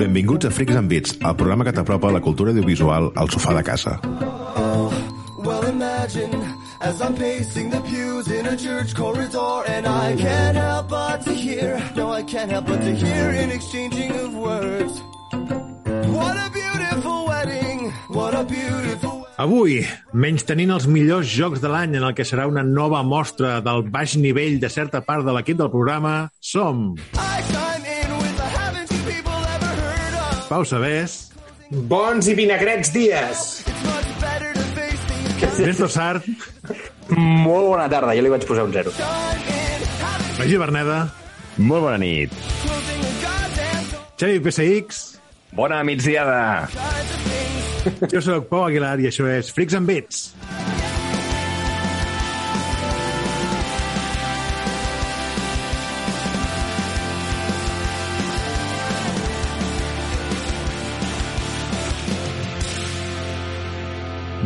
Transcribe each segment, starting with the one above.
Benvinguts a Freaks and Beats, el programa que t'apropa la cultura audiovisual al sofà de casa. Well, imagine as I'm pacing the pews in a church corridor, and I can't help but to hear, no, I can't help but to hear an exchanging of words. What a beautiful wedding, what a beautiful Avui, menys tenint els millors jocs de l'any en el que serà una nova mostra del baix nivell de certa part de l'equip del programa, som I Pau Sabés, Bons i vinagrets dies. Ernesto Sart, Molt bona tarda, jo li vaig posar un zero. Magí Berneda, Molt bona nit. Xavi PSX, Bona migdiada. jo sóc Pau Aguilar i això és Freaks and Beats.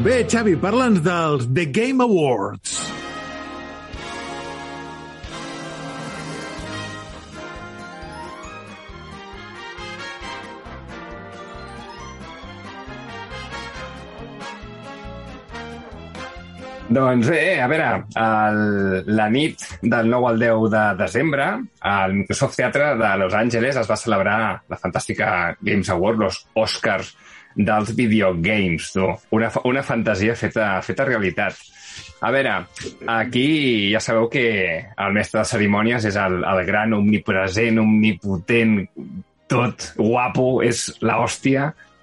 Bé, Xavi, parla'ns dels The Game Awards. Doncs bé, a veure, el, la nit del 9 al 10 de desembre, al Microsoft Theatre de Los Angeles es va celebrar la fantàstica Games Award, los Oscars dels videogames, tu. Una, una fantasia feta, feta realitat. A veure, aquí ja sabeu que el mestre de cerimònies és el, el gran, omnipresent, omnipotent, tot guapo, és la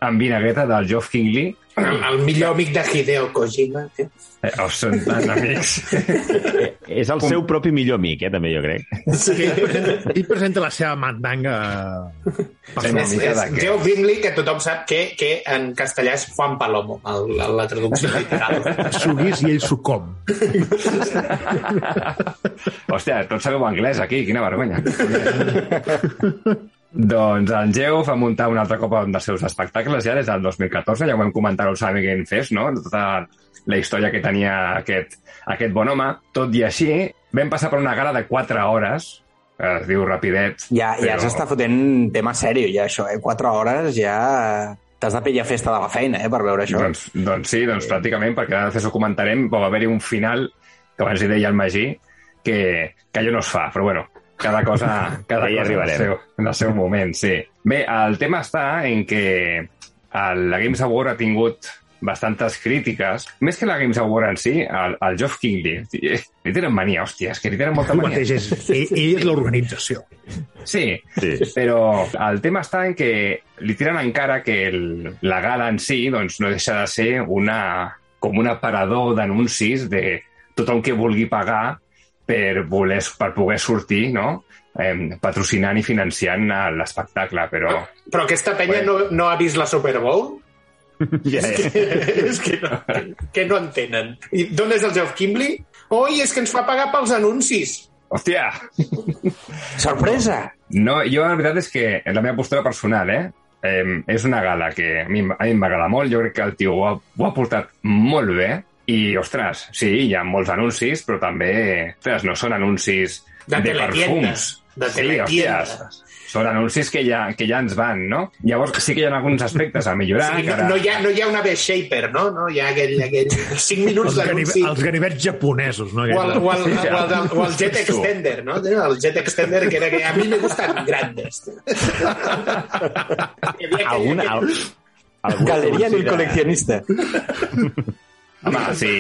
amb vinagreta del Geoff Kingley. El, el millor amic de Hideo Kojima. Eh? Eh, oh, són tan amics. És el seu propi millor amic, eh, també, jo crec. Ell presenta la seva mandanga És, és. Joe Bingley, que tothom sap que, que en castellà és Juan Palomo, el, la, la traducció literal. suguis i ell sucom. Hòstia, tots sabeu anglès aquí, quina vergonya. doncs el Geo va muntar un altre cop un dels seus espectacles ja des del 2014, ja ho vam comentar al Summer Game Fest, no? Tota la història que tenia aquest, aquest bon home. Tot i així, vam passar per una gala de 4 hores, es diu Rapidet. Ja, ja però- s'està fotent tema sèrio, ja, això, eh? Quatre hores ja... T'has de pillar festa de la feina, eh, per veure això. Doncs, doncs sí, doncs pràcticament, perquè ara després ho comentarem, va haver-hi un final, que abans hi deia el Magí, que, que allò no es fa, però bueno, cada cosa, cada cosa en el, seu, en el seu moment, sí. Bé, el tema està en que el, la Games Award ha tingut bastantes crítiques. Més que la Games Award en si, el, el Geoff Kingley. Li tenen mania, hòstia, és que li tenen molta mania. mateix és, ell, ell és l'organització. Sí, Sí. però el tema està en que li tiren encara que el, la gala en si doncs, no deixa de ser una, com un aparador d'anuncis de tothom que vulgui pagar per, voler, per poder sortir no? eh, patrocinant i financiant eh, l'espectacle, però Però aquesta penya no, no ha vist la Super Bowl? Ja, ja. és que no, que no entenen. I d'on és el Geoff Kimbley? Oi, és que ens fa pagar pels anuncis. hòstia! Sorpresa! No, jo la veritat és que la meva postura personal, eh? eh és una gala que a mi, a mi m'agrada molt, jo crec que el tio ho ha, ho ha portat molt bé i, ostres, sí, hi ha molts anuncis, però també, ostres, no són anuncis De de, perfums. de sí, hòsties, són anuncis que ja, que ja ens van, no? Llavors sí que hi ha alguns aspectes a millorar. Sí, no, ara- no, hi ha, no hi ha una B shaper, no? no hi ha aquell, aquell 5 minuts d'anunci. els ganivets japonesos, no? O el, o, el, o, el, o el jet extender, no? El jet extender, que era que a mi me gustan grandes. Hi havia aquell- Algun, aquell- al, algun Galeria del de- coleccionista. Home, sí,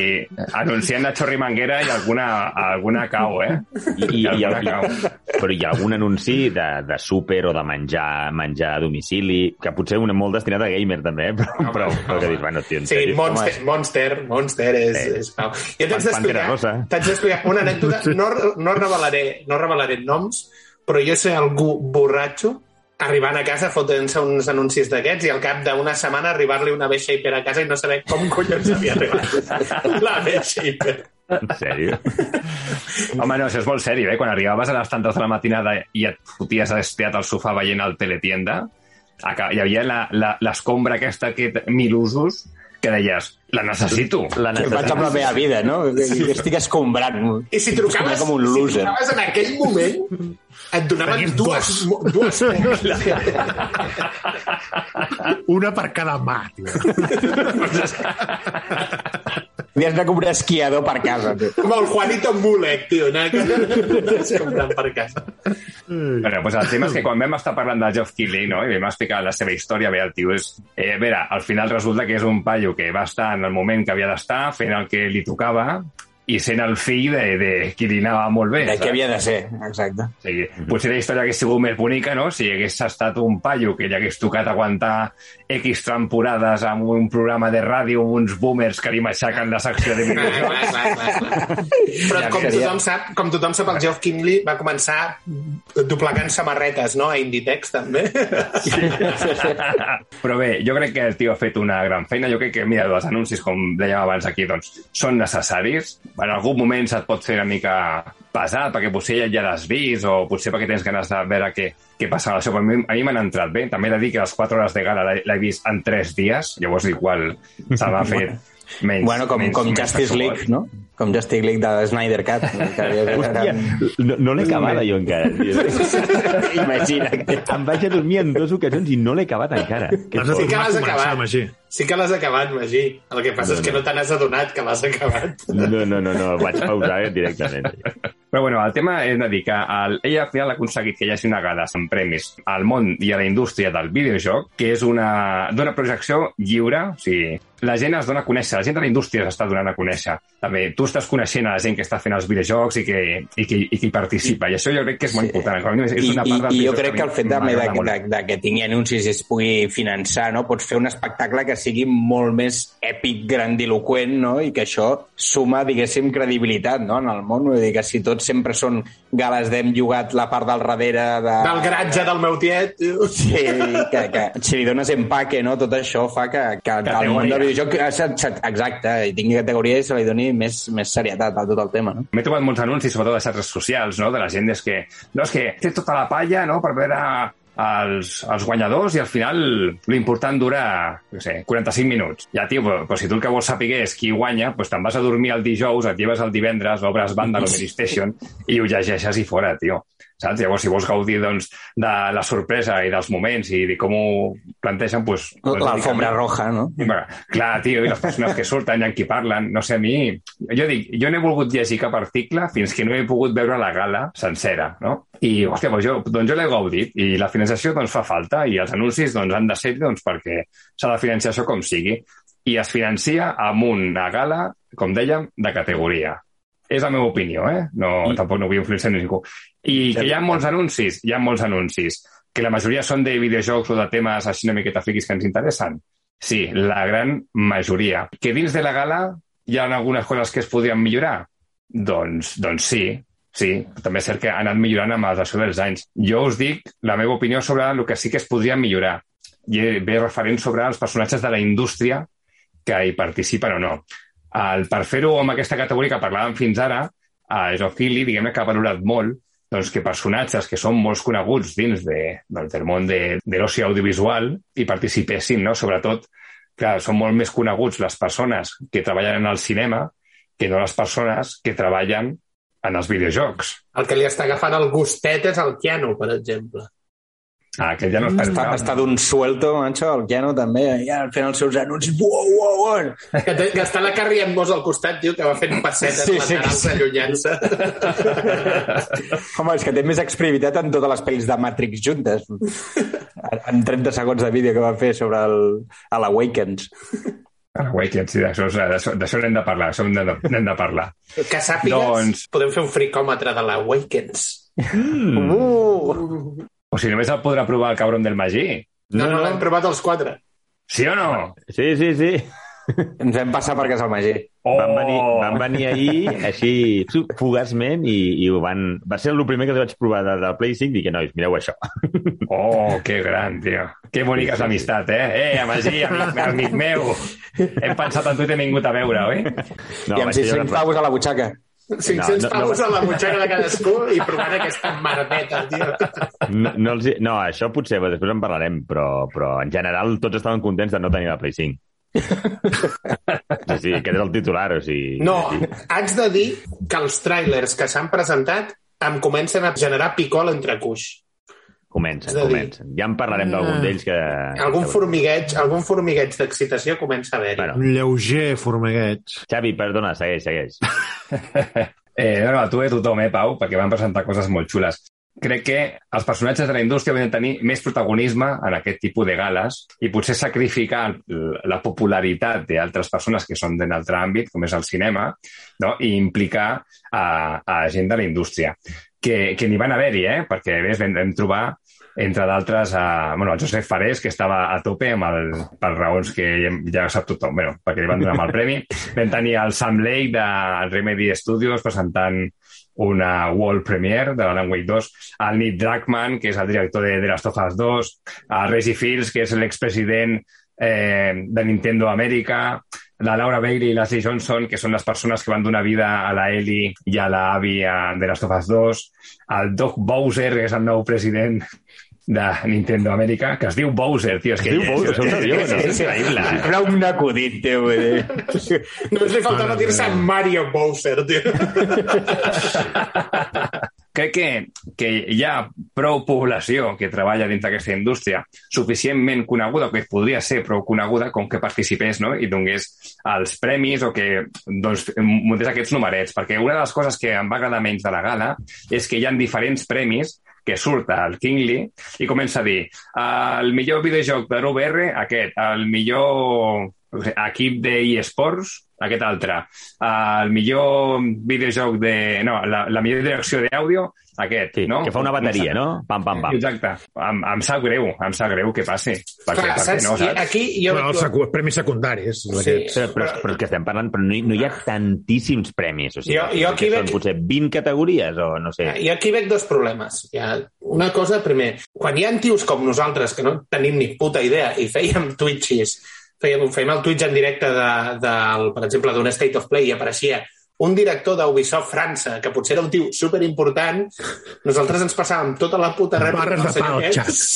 anunciant la Chorri Manguera i alguna, alguna cau, eh? I, i, i, alguna cau. però hi ha algun anunci de, de súper o de menjar menjar a domicili, que potser un molt destinat a gamer també, eh? però, però, però que dius, bueno, tio, en Sí, sèrio, Monster, Monster, Monster és... Sí. és pau. Jo t'haig d'explicar t'haig d'explicar una anècdota, no, no, revelaré, no revelaré noms, però jo sé algú borratxo arribant a casa fotent-se uns anuncis d'aquests i al cap d'una setmana arribar-li una B-Shaper a casa i no saber com collons havia arribat la B-Shaper. En sèrio? Home, no, això és molt sèrio, eh? Quan arribaves a les tantes de la matinada i et foties estiat al sofà veient el teletienda, hi havia l'escombra aquesta que mil usos que deies, la necessito. La Què faig amb la meva vida, no? Que estic escombrant. I si trucaves, Com un si loser. trucaves en aquell moment, et donaven Tenim dues, dues pegues. Una per cada mà, tio. Havies de comprar esquiador per casa, tio. Amb el Juanito Mulek, tio. Comprant per casa. Bueno, pues el tema és que quan vam estar parlant del Geoff Keighley, no?, i vam explicar la seva història, bé, el tio és... Eh, a veure, al final resulta que és un paio que va estar en el moment que havia d'estar, fent el que li tocava, i sent el fill de, de qui li anava molt bé. De saps? què havia de ser, exacte. O sigui, potser la història hagués sigut més bonica, no?, si hagués estat un paio que li hagués tocat aguantar X temporades amb un programa de ràdio amb uns boomers que li matxaquen la secció de videojocs. Però com tothom sap, com tothom sap, el Geoff Kinley va començar doblegant samarretes, no? A Inditex, també. Però bé, jo crec que el tio ha fet una gran feina. Jo crec que, mira, els anuncis, com dèiem abans aquí, doncs, són necessaris. En algun moment se't pot fer una mica pesat, perquè potser ja, ja l'has vist, o potser perquè tens ganes de veure què, què passa amb això. Però a mi, a mi m'han entrat bé. També he de dir que les 4 hores de gala l'he vist en 3 dies, llavors igual se m'ha fet menys... Bueno, com, menys, com menys Justice. League, no? Com Justice League de Snyder Cut. Que havia de Hòstia, no, no l'he acabat, jo, encara. Tio. Imagina't. Em vaig a dormir en dues ocasions i no l'he acabat encara. Que Sí que a l'has acabat. Magí. Sí que l'has acabat, Magí. El que passa és que no te n'has adonat que l'has acabat. No, no, no, no, vaig pausar directament. Però bueno, el tema és de dir que el, ella al final ha aconseguit que hi hagi una gala amb premis al món i a la indústria del videojoc, que és una, d'una projecció lliure, o sigui, la gent es dona a conèixer, la gent de la indústria s'està donant a conèixer. També tu estàs coneixent a la gent que està fent els videojocs i que, i que, i que hi participa, i això jo crec que és molt Sí. important. És I, una i, part del I jo crec que el fet mi de, de, de, que tingui anuncis i es pugui finançar, no? pots fer un espectacle que sigui molt més èpic, grandiloquent, no? i que això suma, diguéssim, credibilitat no? en el món. Vull dir que si tots sempre són gales d'hem jugat la part del darrere de... Del garatge del meu tiet. Sí, que, que si li dones empaque, no? tot això fa que, que el Categoria. món del videojoc eh, exacte, i tingui categoria i se li doni més, més serietat a tot el tema. No? M'he trobat molts anuncis, sobretot de xarxes socials, no? de la gent és que, no, és que té tota la palla no? per veure els, els guanyadors i al final l'important dura, no sé, 45 minuts. Ja, tio, però, però si tu el que vols saber és qui guanya, doncs te'n vas a dormir el dijous, et lleves el divendres, obres banda a la Station i ho llegeixes i fora, tio. Saps? Llavors, si vols gaudir doncs, de la sorpresa i dels moments i de com ho plantegen, doncs... doncs L'alfombra roja, no? Bé, clar, tio, i les persones que surten i amb qui parlen, no sé, a mi... Jo dic, jo no he volgut llegir cap article fins que no he pogut veure la gala sencera, no? I, hòstia, doncs jo, doncs jo l'he gaudit i la finançació doncs fa falta i els anuncis doncs, han de ser doncs, perquè s'ha de financiar això com sigui. I es financia amb una gala, com dèiem, de categoria. És la meva opinió, eh? No, I- Tampoc no vull influenciar ningú. I que hi ha molts anuncis, hi ha molts anuncis, que la majoria són de videojocs o de temes així una miqueta friquis que ens interessen. Sí, la gran majoria. Que dins de la gala hi ha algunes coses que es podrien millorar? Doncs, doncs sí, sí. També és cert que ha anat millorant amb el dels anys. Jo us dic la meva opinió sobre el que sí que es podria millorar. I ve referent sobre els personatges de la indústria que hi participen o no. El, per fer-ho amb aquesta categoria que parlàvem fins ara, Geoff Keighley, diguem que ha valorat molt doncs, que personatges que són molt coneguts dins de, doncs, del món de, de l'oci audiovisual hi participessin, no? Sobretot, clar, són molt més coneguts les persones que treballen en el cinema que no les persones que treballen en els videojocs. El que li està agafant el gustet és el Keanu, per exemple. Ah, que ja no està... Està, està d'un suelto, manxo, el Keanu també, ja fent els seus anuncis. Uau, uau, uau. Que, té, que està la Carrie Ann Moss al costat, tio, que va fent passetes Sí, laterals sí. allunyant-se. Home, és que té més exprimitat en totes les pel·lis de Matrix juntes. En 30 segons de vídeo que va fer sobre el, l'Awakens. Awakens, sí, d'això n'hem de parlar, d'això n'hem de, parlar. Que sàpigues, Doncs- podem fer un fricòmetre de la Awakens. Uh! O si només el podrà provar el cabron del Magí. No, no, l'hem provat els quatre. Sí o no? Sí, sí, sí. Ens vam passar per casa al Magí. Oh! Van venir, van venir ahir, així, fugaçment, i, i ho van... Va ser el primer que vaig provar de, de Play 5, i que, nois, mireu això. Oh, que gran, tio. Que bonica és l'amistat, eh? Eh, Magí, amic, amic meu. Hem pensat en tu i t'he vingut a veure, oi? No, I amb vaig ser 600 jo- pavos a la butxaca. 500 no, no, pavos no. a la butxaca de cadascú i provant aquesta merdeta, tio. No, no, els, no, això potser després en parlarem, però, però en general tots estaven contents de no tenir la Play 5. Sí, sí, aquest és el titular, o sigui... No, haig de dir que els trailers que s'han presentat em comencen a generar picol entre cuix. Comencen, a dir- comencen. Ja en parlarem d'algun d'ells que... Algun que- formigueig, algun formigueig d'excitació comença a haver-hi. Bueno. Un lleuger formigueig. Xavi, perdona, segueix, segueix. Eh, no, no, a tu i a tothom, eh, Pau, perquè van presentar coses molt xules. Crec que els personatges de la indústria haurien de tenir més protagonisme en aquest tipus de gales i potser sacrificar la popularitat d'altres persones que són d'un altre àmbit, com és el cinema, no? i implicar a, a gent de la indústria. Que, que n'hi van haver-hi, eh? perquè ves, vam, vam trobar entre d'altres, a, bueno, el Josep Farés, que estava a tope amb el, per raons que ja, sap tothom, bueno, perquè li van donar el premi. Vam tenir el Sam Lake de Remedy Studios presentant una world premiere de l'Alan Wake 2, el Nick Druckmann, que és el director de The Last of Us 2, el Reggie Fields, que és l'expresident eh, de Nintendo Amèrica, la Laura Bailey i Leslie Johnson, que són les persones que van donar vida a la Ellie i a la Abby a The Last of Us 2, el Doc Bowser, que és el nou president de Nintendo Amèrica, que es diu Bowser, tio. És que diu Bowser, això ho sabia, no? és increïble. Era un acudit, tio. Només li faltava dir-se. Mario Bowser, tio. Crec que, que hi ha prou població que treballa dins d'aquesta indústria suficientment coneguda, que podria ser prou coneguda, com que participés no? i donés els premis o que doncs, muntés aquests numerets. Perquè una de les coses que em va agradar menys de la gala és que hi ha diferents premis que surt al Kingly i comença a dir el millor videojoc de l'UVR, aquest, el millor equip d'eSports, aquest altre, el millor videojoc de... No, la, la millor direcció d'àudio, aquest, Sí, no? que fa una bateria, no? Pam, pam, pam. Exacte. Em, em sap greu, em sap greu que passi. Perquè, Clar, perquè saps? no, I saps? aquí jo... Però els secu- premis secundaris. Sí. aquests. Però, però, però és que estem parlant, però no, hi- no hi ha tantíssims premis. O sigui, Jo- jo aquí que veig- són potser 20 categories o no sé. I aquí veig dos problemes. Hi ha una cosa, primer, quan hi ha tios com nosaltres que no tenim ni puta idea i fèiem twitches, fèiem, fèiem el twitch en directe de, del, per exemple, d'un State of Play i apareixia un director d'Ubisoft França, que potser era un tio superimportant, nosaltres ens passàvem tota la puta rèplica Barres de del senyor pa al aquest.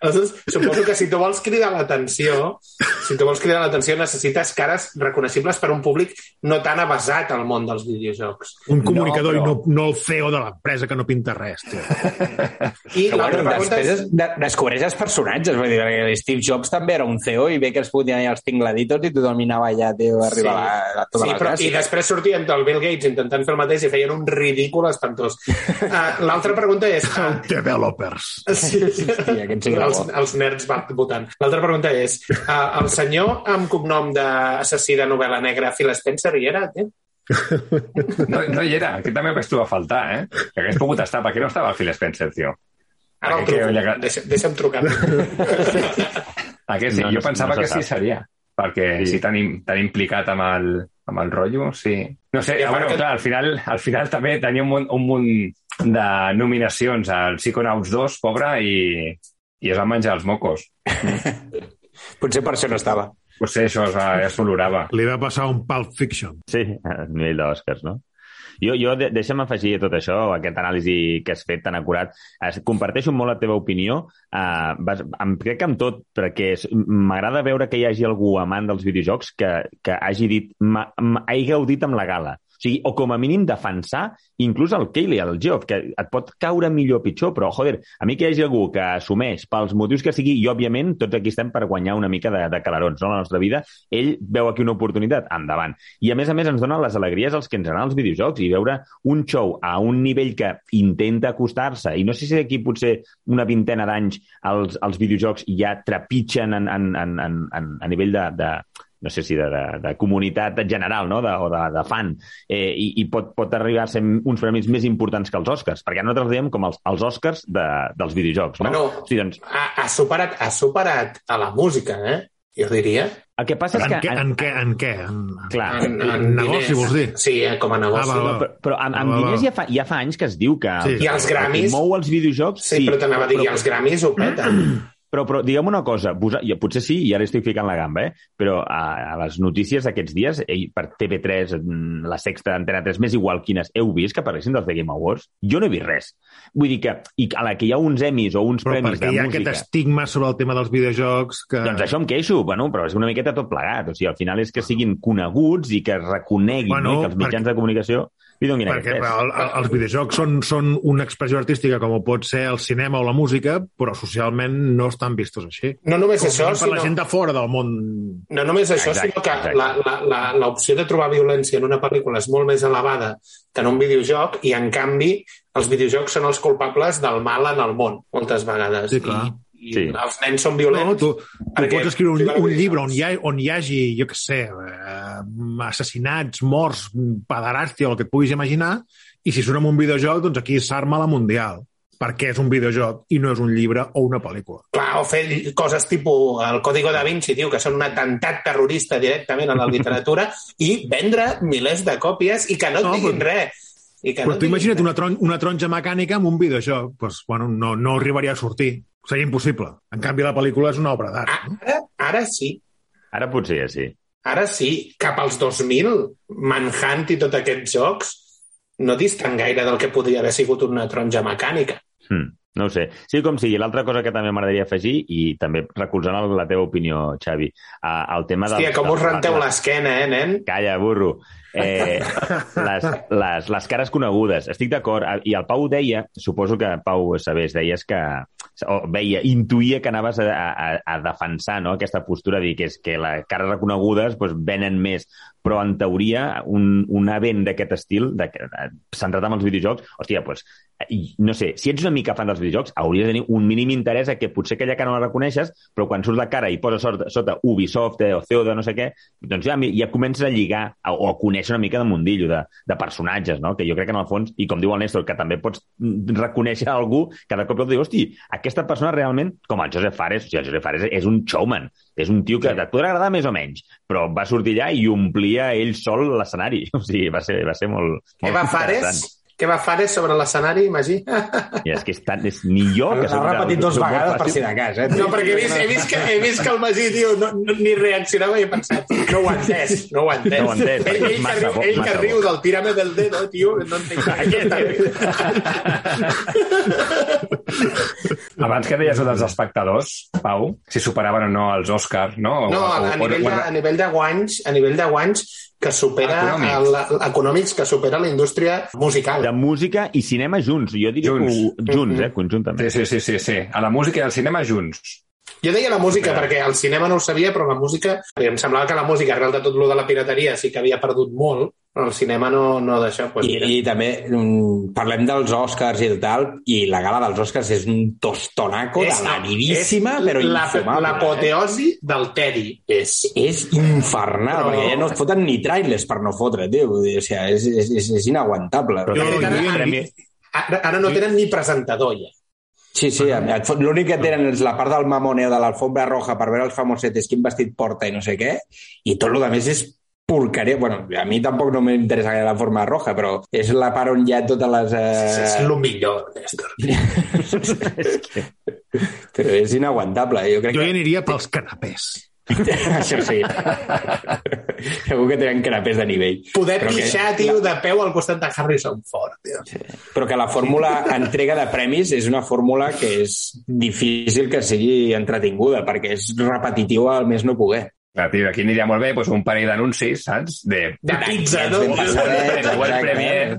Aleshores, suposo que si tu vols cridar l'atenció, si tu vols cridar l'atenció, necessites cares reconeixibles per a un públic no tan avasat al món dels videojocs. Un comunicador No, però- i no, no el CEO de l'empresa que no pinta res. Tio. I Però, l'altra bueno, pregunta després és... es, de, descobreix els personatges, vull dir, perquè Steve Jobs també era un CEO i ve que es fotien allà els tingladitos i tothom hi anava allà, tio, a arribar Sí. a, la, a tota Sí, la però, classe. I després sortien del Bill Gates intentant fer el mateix i feien un ridícul espantós. Uh, L'altra pregunta és... Uh, Developers. sí, Hòstia, aquest sí que era els, els nerds va- votant. L'altra pregunta és, uh, el senyor amb cognom d'assassí de novel·la negra, Phil Spencer, hi era? Eh? No, no hi era, aquest també el vaig trobar a faltar, eh? Que hagués pogut estar, perquè no estava el Phil Spencer, tio. Ara el Aquest que truco. li aga- Deixa, deixa'm trucar. Aquest sí, No, jo no- pensava no se que sí seria, perquè Sí. sí, sí tan, tan implicat amb el, amb el rotllo, sí. No sé, bueno, que- clar, al final, al final també tenia un munt, un munt de nominacions al Psychonauts 2, pobre, i, i es van menjar els mocos. Potser per això no estava. Potser això es, va- es valorava. Li va passar un Pulp Fiction. Sí, a nivell d'Oscars, no? Jo, jo de, deixa'm afegir tot això, aquest anàlisi que has fet tan acurat. Es, comparteixo molt la teva opinió. Uh, vas, em, crec que amb tot, perquè m'agrada veure que hi hagi algú amant dels videojocs que, que hagi dit, m'ha- gaudit amb la gala. O sigui, o com a mínim defensar inclús el Kaylee, el Geoff, que et pot caure millor o pitjor, però, joder, a mi que hi hagi algú que assumeix pels motius que sigui, i òbviament tots aquí estem per guanyar una mica de, de calarons no? la nostra vida, ell veu aquí una oportunitat, endavant. I a més a més ens dona les alegries als que ens agraden els videojocs i veure un show a un nivell que intenta acostar-se, i no sé si d'aquí potser una vintena d'anys els, els videojocs ja trepitgen en, en, en, en, en, a nivell de, de, no sé si de, de, de comunitat general no? de, o de, de fan eh, i, i pot, pot arribar a ser uns premis més importants que els Oscars, perquè nosaltres els diem com els, els Oscars de, dels videojocs. No? Bueno, sí, doncs, Ha, ha, superat, ha superat a la música, eh? Jo diria. el que passa és En que... què? En què? En què? En... Clar, En, en negoci, diners. vols dir? Sí, eh, com a negoci. Ah, va, va. però, però amb, amb Va, va, diners ja fa, ja fa anys que es diu que... Sí. I els Grammys- mou els videojocs... Sí, però t'anava a dir, i els Grammys ho peten. Però, però digue'm una cosa, vos, jo, potser sí, i ara estic ficant la gamba, eh? però a, a les notícies d'aquests dies, eh, per TV3, mm, la Sexta, Antena 3, més igual quines, heu vist que parlessin dels The Game Awards? Jo no he vist res. Vull dir que, i a la que hi ha uns Emmys o uns Però premis perquè de hi ha música... aquest estigma sobre el tema dels videojocs que... Doncs això em queixo, bueno, però és una miqueta tot plegat. O sigui, al final és que siguin coneguts i que es reconeguin, Bueno, no? I que els mitjans de comunicació li donin perquè aquest pes. el, el, els videojocs són, són una expressió artística com ho pot ser el cinema o la música, però socialment no estan vistos així. No només Com això, per sinó... la gent de fora del món... No només això, Exacte, sinó que exacte. la- la- la- l'opció de trobar violència en una pel·lícula és molt més elevada que en un videojoc i, en canvi, els videojocs són els culpables del mal en el món, moltes vegades. Sí, clar. I, i Sí. els nens són violents. No, tu, tu perquè- pots escriure un, un llibre on hi, ha, on hi hagi, jo què sé, eh, assassinats, morts, pederàstia, o el que et puguis imaginar, i si surt en un videojoc, doncs aquí s'arma la mundial perquè és un videojoc i no és un llibre o una pel·lícula. Clar, o fer coses tipus el Código da Vinci, tio, que són un atemptat terrorista directament a la literatura i vendre milers de còpies i que no et No, diguin però- res. I que Però no tu imagina't una, tron una taronja mecànica amb un videojoc. Pues, bueno, no, no arribaria a sortir. Seria impossible. En canvi, la pel·lícula és una obra d'art. no? Ara, ara sí. Ara potser ja sí. Ara sí, cap als 2000, Manhunt i tots aquests jocs no distan gaire del que podria haver sigut una taronja mecànica. Hmm, no ho sé. Sí, com sigui. L'altra cosa que també m'agradaria afegir, i també recolzant la teva opinió, Xavi, uh, el tema del... Hòstia, com us del- renteu l'esquena, eh, nen? Calla, burro. Eh, les, les, les cares conegudes. Estic d'acord. I el Pau deia, suposo que Pau sabés, deies que o veia, intuïa que anaves a, a, a defensar no? aquesta postura, dir que és que les cares reconegudes doncs, venen més, però en teoria un, un event d'aquest estil, de, de, centrat en els videojocs, hòstia, doncs, i, no sé, si ets una mica fan dels videojocs, hauries de tenir un mínim interès a que potser aquella cara no la reconeixes, però quan surt la cara i posa sota, sota Ubisoft eh, o CEO de no sé què, doncs ja, ja comences a lligar a, o a conèixer una mica de mundillo, de, de personatges, no? que jo crec que en el fons, i com diu el Néstor, que també pots reconèixer algú cada cop et diu, hosti, aquesta persona realment, com el Josep Fares, o sigui, el Josep Fares és un showman, és un tio que et podrà agradar més o menys, però va sortir allà i omplia ell sol l'escenari. O sigui, va ser, va ser molt, molt Què va Fares? Què va Fares sobre l'escenari, Magí? I és que és tan, és, ni jo... Que L'ha repetit dos vegades per si de cas, eh? No, perquè he vist, he vist, que, he vist que el Magí, tio, no, no, ni reaccionava i he pensat, no ho ha entès, no ho ha entès. No ho ha entès, ell, ell, massa que bo, ell que riu del tírame del dedo, tio, no entenc Abans que deies dels espectadors, Pau, si superaven o no els Oscars, no? O- No, a, o- a, o- nivell de, o- a nivell de guanys, a nivell de guanys que supera Econòmics. econòmics que supera la indústria musical. De música i cinema junts. Jo diria Junts. que junts, eh? Conjuntament. Sí, sí, sí, sí, sí. A la música i al cinema junts. Jo deia la música perquè el cinema no ho sabia, però la música... Em semblava que la música, arrel de tot lo de la pirateria, sí que havia perdut molt, però el cinema no, no d'això. Pues, I, mira. I també mm, parlem dels Oscars i el tal, i la gala dels Oscars és un tostonaco de la vidíssima, és però la- infumable. eh? L'apoteosi del Teddy és... És infernal, Però- perquè ja no es foten ni trailers per no fotre, tio. Vull dir, o sigui, és, és, és, és inaguantable. Però Jo- jo- premi... Ara, ara no tenen ni presentador, ja. Sí, sí, l'únic que tenen és la part del mamoneo de l'alfombra roja per veure els famosetes quin vestit porta i no sé què, i tot el més és porqueria. Bueno, a mi tampoc no m'interessa gaire la forma roja, però és la part on hi ha totes les... És, és Eh... el millor, Néstor. Però és inaguantable. Jo crec Jo hi que... aniria pels canapés. Això sí. Segur que tenen canapés de nivell. Poder Però que- pixar, tio, de peu al costat de Harrison Ford, tio. Però que la fórmula entrega de premis és una fórmula que és difícil que sigui entretinguda, perquè és repetitiu al més no poder. Clar, tio, aquí aniria molt bé doncs, un parell d'anuncis, saps? De, De pizza, no? Un World. Premier,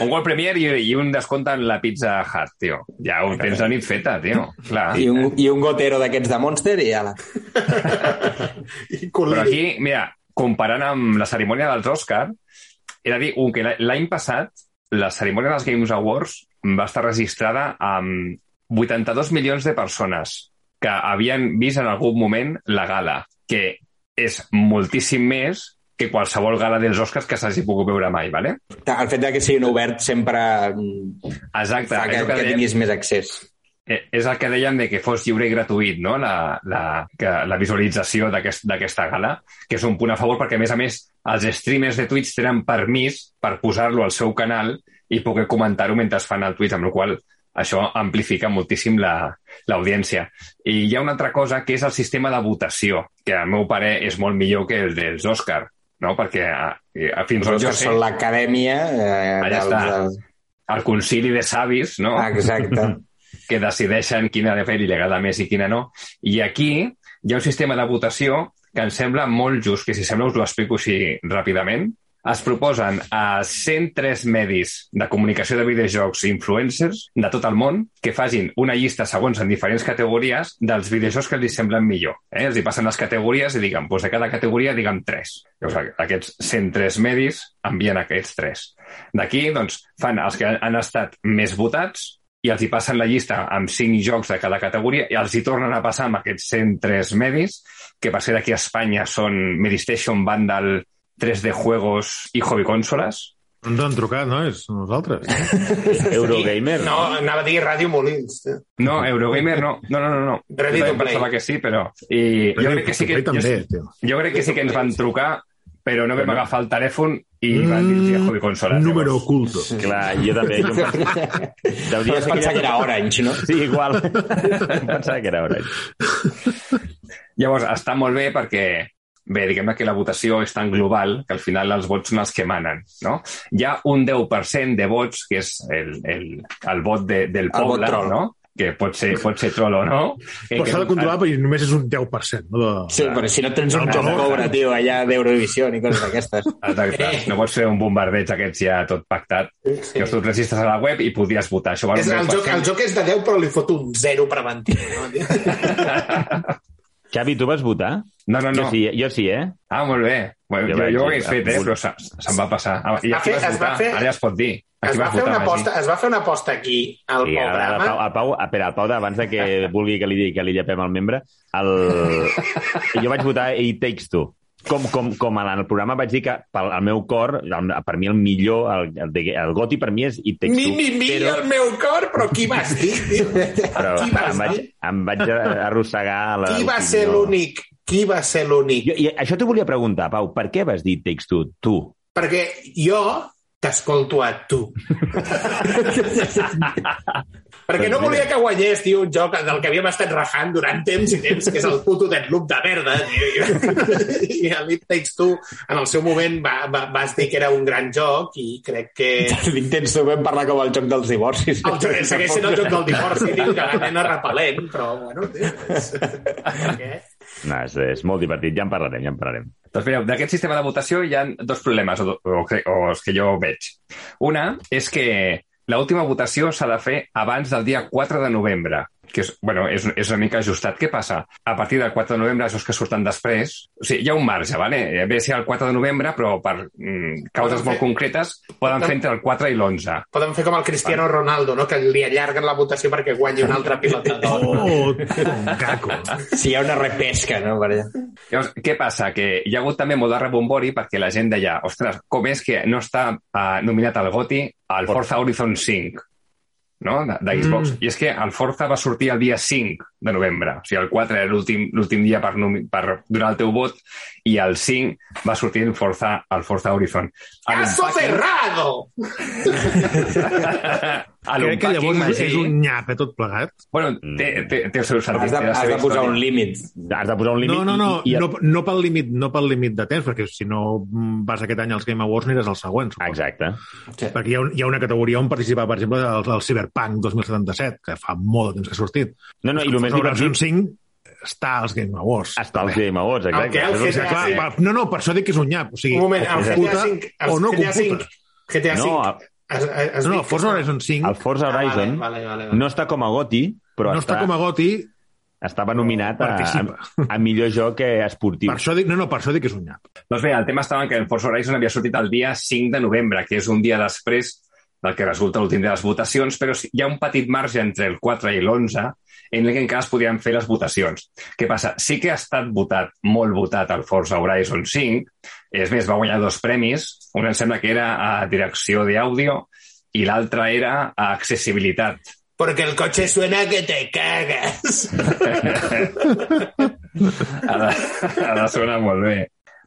un World Premier i, i un descompte en la Pizza Hut, tio. Ja ho tens la nit feta, tio. Clar. I un, I un gotero d'aquests de Monster i ala. I Però aquí, mira, comparant amb la cerimònia dels Oscar, he de dir un, que l'any passat la cerimònia dels Games Awards va estar registrada amb 82 milions de persones que havien vist en algun moment la gala, que és moltíssim més que qualsevol gala dels Oscars que s'hagi pogut veure mai, ¿vale? El fet de que siguin obert sempre mm, Exacte. fa que, que que tinguis més accés. Eh, és el que dèiem de que fos lliure i gratuït, no?, la, la, que, la visualització d'aquest- d'aquesta gala, que és un punt a favor perquè, a més a més, els streamers de Twitch tenen permís per posar-lo al seu canal i poder comentar-ho mentre fan el Twitch, amb la qual això amplifica moltíssim la- l'audiència. I hi ha una altra cosa que és el sistema de votació, que al meu parer és molt millor que el dels Òscar, no? perquè a, a, fins on jo sé, són l'acadèmia... Eh, Allà dels- està. dels- el concili de savis, no? Ah, exacte. que decideixen quina de fer li agrada més i quina no. I aquí hi ha un sistema de votació que em sembla molt just, que si sembla us ho explico així ràpidament. Es proposen a 103 medis de comunicació de videojocs i influencers de tot el món que facin una llista segons en diferents categories dels videojocs que els semblen millor. Eh? Els hi passen les categories i diguen, doncs de cada categoria diguem 3. Llavors, aquests 103 medis envien aquests 3. D'aquí, doncs, fan els que han estat més votats i els hi passen la llista amb 5 jocs de cada categoria i els hi tornen a passar amb aquests 103 medis, que per ser d'aquí a Espanya són Medistation, Vandal, 3D Juegos i Hobby Consoles. No ens han trucat, no? És nosaltres. Eurogamer. No, anava a dir Ràdio Molins. tio. No, Eurogamer no. No, no, no. no. Ready to play. que sí, però... I jo crec que sí que... també, jo, jo crec que sí que ens van trucar, però no vam agafar el telèfon i van dir a Hobby Consoles. Mm, Número Llavors, oculto. Clar, jo també. Jo em pensava... Deuria Vaig pensar que era Orange, no? Sí, igual. em pensava que era Orange. Llavors, està molt bé perquè bé, diguem que la votació és tan global que al final els vots són els que manen. No? Hi ha un 10% de vots, que és el, el, el vot de, del El vot poble, troll. no? que pot ser, pot ser troll o no. Eh, Però s'ha de controlar perquè només és un 10%. No? De... Sí, però si no tens un No, joc no. pobre, tio, allà d'Eurovisió ni coses d'aquestes. Exacte. No pots fer un bombardeig aquests ja tot pactat. Sí. Que tu et registres a la web i podies votar. Això És, el, joc, 10%. el joc és de 10, però li fot un 0 preventiu. No? Xavi, tu vas votar? No, no, no. Jo sí, jo sí, eh? Ah, molt bé. Bueno, Jo jo, jo ho he fet, eh, però se- se'm va passar. Ah, I Va aquí fer- vas es va votar. fer- Ara ja es pot dir. Es Aquí va, vas fer una aposta, es va fer una aposta aquí al I ara, el programa. Pau, el Pau, espera, el Pau, abans de que vulgui que li, que li llepem el membre, el... jo vaig votar It Takes Two. Com, com, com en el programa vaig dir que pel el meu cor, per mi el millor, el, el, el goti per mi és It Takes Mi, Two. mi, mi, però, el meu cor, però qui vas dir? però qui vas em, vaig, dir? em vaig arrossegar a la Qui va ser l'únic? Qui va ser l'únic? I això t'ho volia preguntar, Pau, per què vas dir It Takes Two, tu? Perquè jo t'escolto a tu. Perquè no volia que guanyés, tio, un joc del que havíem estat rajant durant temps i temps, que és el puto Deadloop de merda, tio. I el It Takes Two, en el seu moment, va, va, vas dir que era un gran joc i crec que... L'intents tu vam parlar com el joc dels divorcis. El joc, segueix sent el joc del divorci, tio, que la nena repel·lent, però, bueno, tio... és-? No, és, és molt divertit, ja en parlarem, ja en parlarem. Doncs mireu, d'aquest sistema de votació hi ha dos problemes, o, o, o els que jo veig. Una és que l'última votació s'ha de fer abans del dia 4 de novembre, que és, bueno, és, és una mica ajustat. Què passa? A partir del 4 de novembre, això que surten després, o sigui, hi ha un marge, ¿vale? ve a ser el 4 de novembre, però per mm, causes Poden molt fer- concretes poden fer entre el 4 i l'11. Podem fer com el Cristiano Ronaldo, no? que li allarguen la votació perquè guanyi un altre pilota d'or. Oh, caco. Si hi ha una repesca, no? Per allà. Llavors, què passa? Que hi ha hagut també molt de rebombori perquè la gent deia, ostres, com és que no està uh, nominat al GOTI al Forza Horizon 5? No? de, de Xbox. Mm. I és que el Forza va sortir el dia 5 de novembre. O sigui, el 4 era l'últim l'últim dia per, per donar el teu vot i el 5 va sortir el Forza, el Forza Horizon. ¡Caso cerrado! Crec que llavors Magí, és un nyap, eh, tot plegat. Bueno, té, té, té el seu sentit. Has de, has de posar un límit. Has de posar un límit No, no, no, i, i, no, no, pel límit, no pel límit de temps, perquè si no mm, vas aquest any als Game Awards aniràs al següent, suposo. Exacte. Perquè hi ha, un, hi ha una categoria on participar, per exemple, el, el Cyberpunk 2077, que fa molt de temps que ha sortit. No, no, i el més Horizon divertit 5 està als Game Awards. està als Game Awards, exacte. El que el és el clar, no, no, per això dic que és un nyap. O sigui, Un moment, el o GTA computa 5, el o no GTA 5, computa. GTA 5, No, es, es, es No, no, el Forza està- Horizon 5 el Forza Ah, Horizon vale, vale, vale, vale. no està com a GOTI, però no està com a GOTI, estava nominat a, a, a millor joc esportiu. per això dic, no, no, per això dic que és un nyap. Doncs bé, el tema estava en que el Forza Horizon havia sortit el dia 5 de novembre, que és un dia després del que resulta l'últim de les votacions, però hi ha un petit marge entre el 4 i l'11 en el que encara es podien fer les votacions. Què passa? Sí que ha estat votat, molt votat, el Forza Horizon 5. És més, va guanyar dos premis. Un em sembla que era a direcció d'àudio i l'altre era a accessibilitat. Porque el coche suena que te cagas. ha, de, ha de sonar molt bé.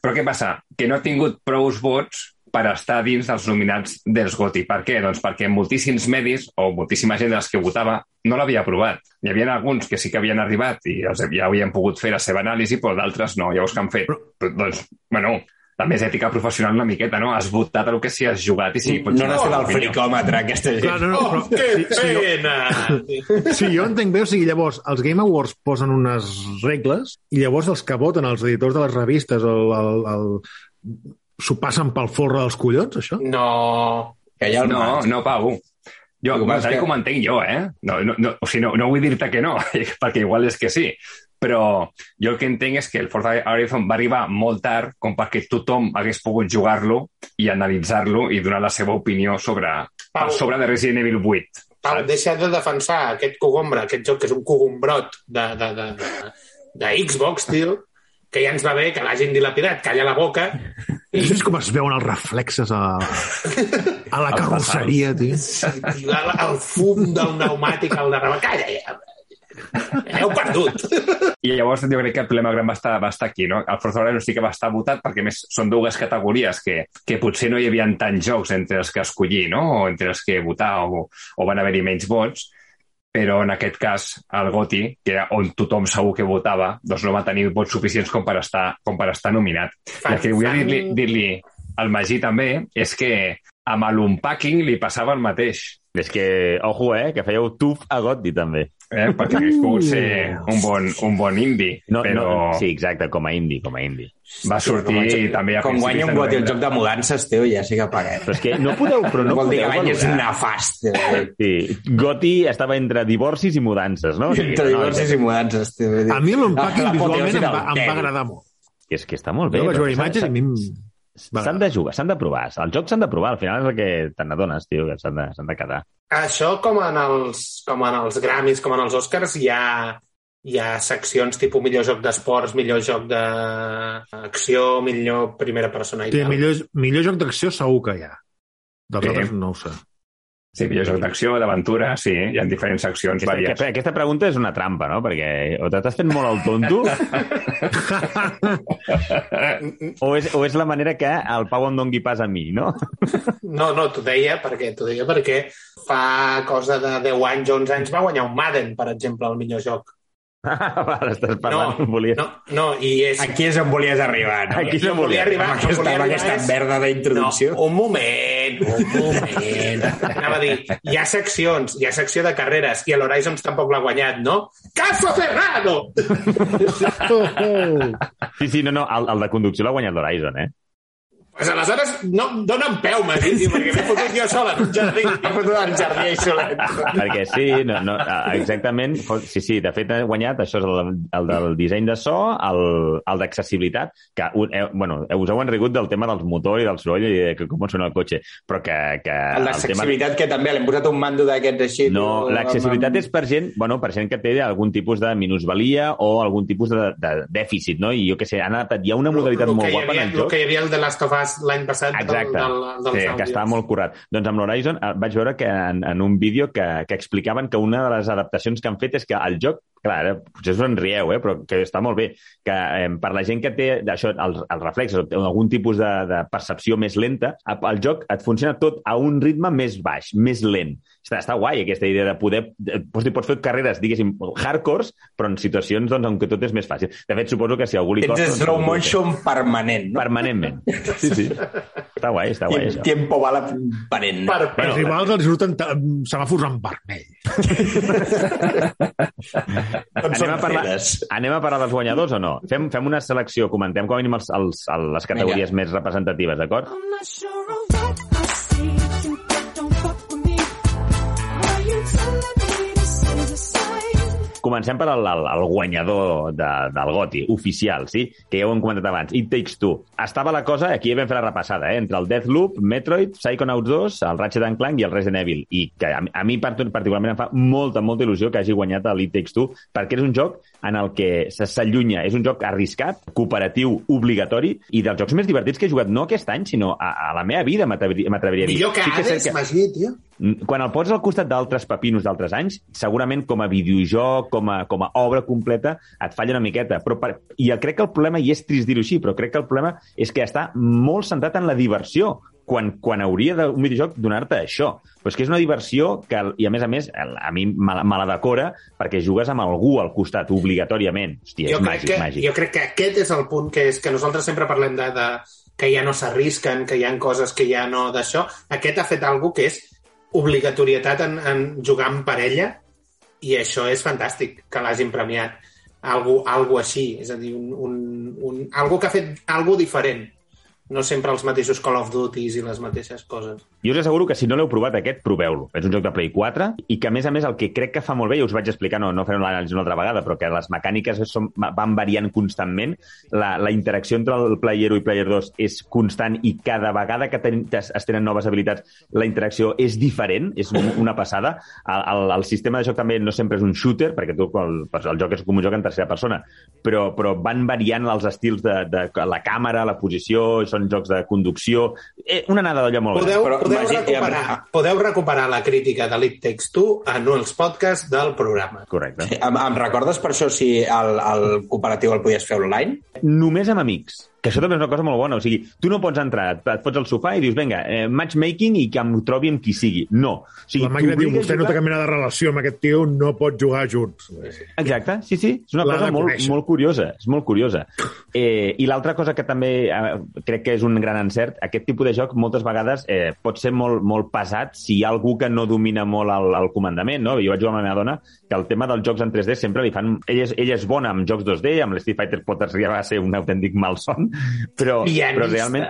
Però què passa? Que no ha tingut prous vots per estar dins dels nominats dels GOTY. Per què? Doncs perquè moltíssims medis o moltíssima gent dels que votava no l'havia aprovat. Hi havia alguns que sí que havien arribat i els, ja havien pogut fer la seva anàlisi, però d'altres no. Llavors, què han fet? Doncs, bueno, també és ètica professional una miqueta, no? Has votat el que sí has jugat i sí, pots No n'ha fet el fricòmetre, aquesta gent. Clar, no, no, Oh, però, que si, si, jo, pena! si jo entenc bé, o sigui, llavors, els Game Awards posen unes regles i llavors els que voten, els editors de les revistes, el, el, el... s'ho passen pel forre dels collons, això? No, Que el No, no, Pau. Jo, El que com entenc jo, eh? No, no, no, o sigui, no, no vull dir-te que no, perquè igual és que sí. Però jo el que entenc és que el Forza Horizon va arribar molt tard com perquè tothom hagués pogut jugar-lo i analitzar-lo i donar la seva opinió sobre, per Pau. sobre de Resident Evil 8. Pau, deixa de defensar aquest cogombre, aquest joc que és un cogombrot de, de, de, de, de Xbox, tio, que ja ens va bé que l'hagin dilapidat, calla la boca, I és com es veuen els reflexes a, a la carrosseria, tio. i la, el fum del pneumàtic al darrere. Calla, ja. Heu perdut. I llavors jo crec que el problema gran va estar, va estar aquí, no? El Forza Horizon sí que va estar votat perquè més són dues categories que, que potser no hi havia tants jocs entre els que escollir, no? O entre els que votar o, o van haver-hi menys vots, però en aquest cas el GOTY, que era on tothom segur que votava, doncs no va tenir vots suficients com per estar, com per estar nominat. I el que vull fan- dir-li dir, -li, al Magí també és que amb l'unpacking li passava el mateix. És que, ojo, eh, que fèieu tuf a Gotti, també. Eh? Perquè hagués pogut ser un bon, un bon indie, No, però no, sí, exacte, com a indie, com a indie. va sortir Com, també a com guanya un de goti el joc de mudances, tio, ja sí que paguem. Però és que no podeu, però no Vol dir que l'any és nefast. tio. Sí, Gotti estava entre divorcis i mudances, no? O sigui, Entre no, divorcis i mudances, dir. A mi l'unpacking visualment em va, em va agradar molt. És que està molt bé. Jo vaig veure imatges i a mi S'han de jugar, s'han de provar. Els jocs s'han de provar, al final és el que te n'adones, tio, que s'han de, s'han de quedar. Això, com en, els, com en els Grammys, com en els Oscars, hi ha, hi ha seccions tipus millor joc d'esports, millor joc d'acció, millor primera persona i Sí, tal. millor, millor joc d'acció segur que hi ha. Dels Sí. altres no ho sé. Sí, millor joc d'acció, d'aventura, sí, hi ha diferents seccions Aquesta, vàries. aquesta, aquesta pregunta és una trampa, no? Perquè o t'estàs fent molt el tonto o és, o és la manera que el Pau em dongui pas a mi, no? No, no, t'ho deia perquè t'ho deia perquè fa cosa de 10 anys, 11 anys va guanyar un Madden, per exemple, el millor joc. Vale, estàs parlant, no, volia... no, no, i és... Aquí és on volies arribar, no? Aquí és on volia arribar, Amb aquesta, amb arribar, aquesta és- merda d'introducció. No, un moment, un moment. Anava a dir, hi ha seccions, hi ha secció de carreres, i l'Horizons tampoc l'ha guanyat, no? ¡Caso cerrado! Sí, sí, no, no, el, el de conducció l'ha guanyat l'Horizon, eh? Pues aleshores no, dona'm peu, Magí, tio, perquè m'he fotut jo sola en un jardí. M'he fotut al jardí i solet. Perquè sí, no, no, exactament, sí, sí, de fet ha guanyat, això és el, el del disseny de so, el, el d'accessibilitat, que eh, bueno, us heu enrigut del tema dels motors i del soroll i de com sona el cotxe, però que... que El d'accessibilitat, que també l'hem posat un mando d'aquests així. No, l'accessibilitat amb- és per gent, bueno, per gent que té algun tipus de minusvalia o algun tipus de, de dèficit, no? I jo què sé, han adaptat, hi ha una modalitat Lo- lo molt guapa havia, en el joc. que hi havia el de Last of Us l'any passat Exacte, del, del, dels sí, que estava molt curat. Doncs amb l'Horizon eh, vaig veure que en, en un vídeo que, que explicaven que una de les adaptacions que han fet és que el joc, clar, ara, potser us en rieu, eh, però que està molt bé, que eh, per la gent que té això, els, els reflexos o té algun tipus de, de percepció més lenta, el joc et funciona tot a un ritme més baix, més lent. Està, està guai aquesta idea de poder... de- Pots, dir, pots fer carreres, diguéssim, hardcores, però en situacions doncs, on que tot és més fàcil. De fet, suposo que si algú li Tens costa... doncs, slow que- motion permanent, no? Permanentment. Sí, sí. Està guai, està guai, això. Tiempo bala perenne. Per, Bueno, els rivals els surten ta- semàfors en vermell. Anem a, parlar, anem a parlar dels guanyadors o no? Fem, fem una selecció, comentem com a mínim els, els, els, les categories més representatives, d'acord? I'm not sure of Comencem per al, al, al guanyador de, del GOTI, oficial, sí? Que ja ho hem comentat abans, It Takes Two. Estava la cosa, aquí ja vam fer la repassada, eh? entre el Deathloop, Metroid, Psychonauts 2, el Ratchet Clank i el Resident Evil. I que a, a mi part- particularment em fa molta, molta il·lusió que hagi guanyat el It Takes Two, perquè és un joc en el que se- s'allunya, és un joc arriscat, cooperatiu, obligatori, i dels jocs més divertits que he jugat no aquest any, sinó a, a la meva vida, m'atreviria a dir. millor que Sí és cert Hades, Magí, tio. quan el poses al costat d'altres pepinos d'altres anys, segurament com a videojoc, com a, com a obra completa, et falla una miqueta. Però per, I crec que el problema, i és trist dir-ho així, però crec que el problema és que està molt centrat en la diversió. Quan, quan hauria de, un videojoc donar-te això. Però és que és una diversió que, i a més a més, a mi me la, me la decora perquè jugues amb algú al costat, obligatòriament. Hòstia, jo és màgic, que, màgic. jo crec que aquest és el punt que és que nosaltres sempre parlem de, de que ja no s'arrisquen, que hi ha coses que ja no d'això. Aquest ha fet alguna que és obligatorietat en, en jugar en parella i això és fantàstic, que l'hagin premiat. Algo, algo així, és a dir, un, un, un, algo que ha fet algo diferent. No sempre els mateixos Call of Duties i les mateixes coses. Jo us asseguro que si no l'heu provat aquest, proveu-lo. És un joc de Play 4 i que, a més a més, el que crec que fa molt bé, i us vaig explicar, no, no farem l'anàlisi una altra vegada, però que les mecàniques són, van variant constantment, la, la interacció entre el player 1 i player 2 és constant i cada vegada que ten, es, tenen noves habilitats, la interacció és diferent, és un, una passada. El, el, el sistema de joc també no sempre és un shooter, perquè tu, el, el joc és com un joc en tercera persona, però, però van variant els estils de, de la càmera, la posició, són jocs de conducció... Eh, una anada d'allò molt Podeu, Però, podeu, Magí, recuperar, ja- podeu recuperar la crítica de l'It Takes Two en els podcasts del programa. Correcte. Em, em recordes per això si el, el cooperatiu el podies fer online? Només amb amics. Que això també és una cosa molt bona. O sigui, tu no pots entrar, et, et fots al sofà i dius, vinga, eh, matchmaking i que em trobi amb qui sigui. No. O sigui, La màquina diu, vostè no té jugar- cap mena de relació amb aquest tio, no pot jugar junts. Exacte, sí, sí. És una L'ha cosa molt, conèixer. molt curiosa. És molt curiosa. Eh, I l'altra cosa que també eh, crec que és un gran encert, aquest tipus de joc moltes vegades eh, pot ser molt, molt pesat si hi ha algú que no domina molt el, el comandament, no? Jo vaig jugar amb la meva dona que el tema dels jocs en 3D sempre li fan... Ella és, ella és bona amb jocs 2D, amb l'Street Fighter pot arribar a ser un autèntic malson, però, Pianista. però realment...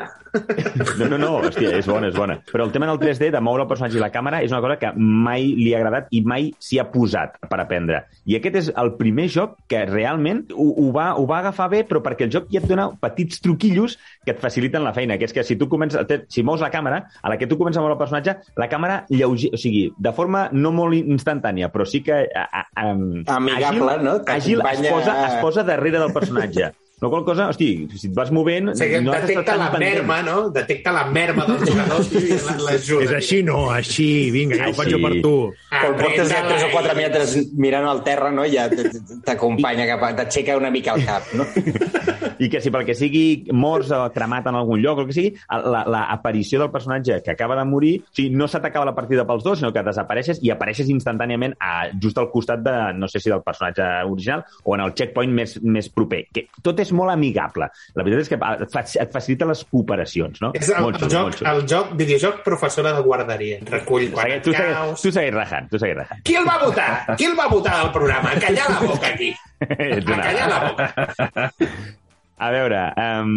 No, no, no, hòstia, és bona, és bona. Però el tema del 3D, de moure el personatge i la càmera, és una cosa que mai li ha agradat i mai s'hi ha posat per aprendre. I aquest és el primer joc que realment ho, ho, va, ho va agafar bé, però perquè el joc ja et dona petits truquillos que et faciliten la feina, que és que si tu comences, si mous la càmera, a la que tu comences a moure el personatge, la càmera lleuger, o sigui, de forma no molt instantània, però sí que a, a, a, Amigable, àgil, no? Àgil, es posa, es posa darrere del personatge. No qual cosa, hosti, si et vas movent... O sigui, no detecta la pendent. merma, no? Detecta la merma dels jugadors i l'ajuda. És així, no? Així, vinga, ja ho faig jo per tu. Quan portes ja 3 o 4 metres mirant al terra, no? ja t'acompanya cap a... t'aixeca una mica el cap, no? I que si pel que sigui morts o cremat en algun lloc o el que sigui, la, la aparició del personatge que acaba de morir, o sigui, no se t'acaba la partida pels dos, sinó que desapareixes i apareixes instantàniament a, just al costat de, no sé si del personatge original o en el checkpoint més, més proper. Que tot és molt amigable. La veritat és que et, fa, et facilita les cooperacions, no? És el, Molt el, xulo, joc, molt xulo. el joc, videojoc professora de guarderia. Recull quan Tu, segueix, caus... tu segueix rajant, tu segueix rajant. Qui el va votar? Qui el va votar al programa? Callar la boca aquí. A callar la boca. A veure, um,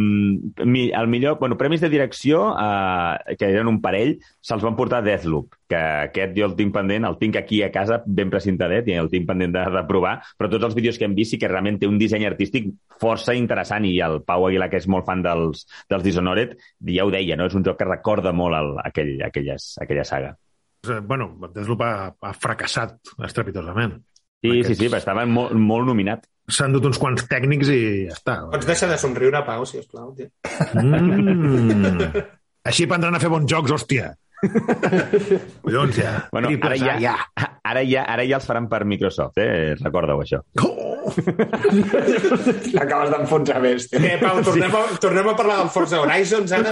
mi, el millor... Bueno, premis de direcció, uh, que eren un parell, se'ls van portar a Deathloop, que aquest jo el tinc pendent, el tinc aquí a casa ben precintadet i el tinc pendent de, de provar, però tots els vídeos que hem vist sí que realment té un disseny artístic força interessant i el Pau Aguilar, que és molt fan dels, dels Dishonored, ja ho deia, no? és un joc que recorda molt el, aquell, aquelles, aquella saga. Bueno, Deathloop ha, ha fracassat estrepitosament. Sí, sí, Aquests- sí, però estava molt, molt nominat. S'han dut uns quants tècnics i ja està. Pots deixar de somriure, Pau, si us plau. Tio. Mm. Així aprendran a fer bons jocs, hòstia. Collons, ja. Bueno, ara ja, ja. ara, ja, ara ja els faran per Microsoft, eh? Recordeu això. Oh! L'acabes d'enfonsar més. tio. Què, Pau, tornem, a, tornem a parlar del Forza Horizons, ara?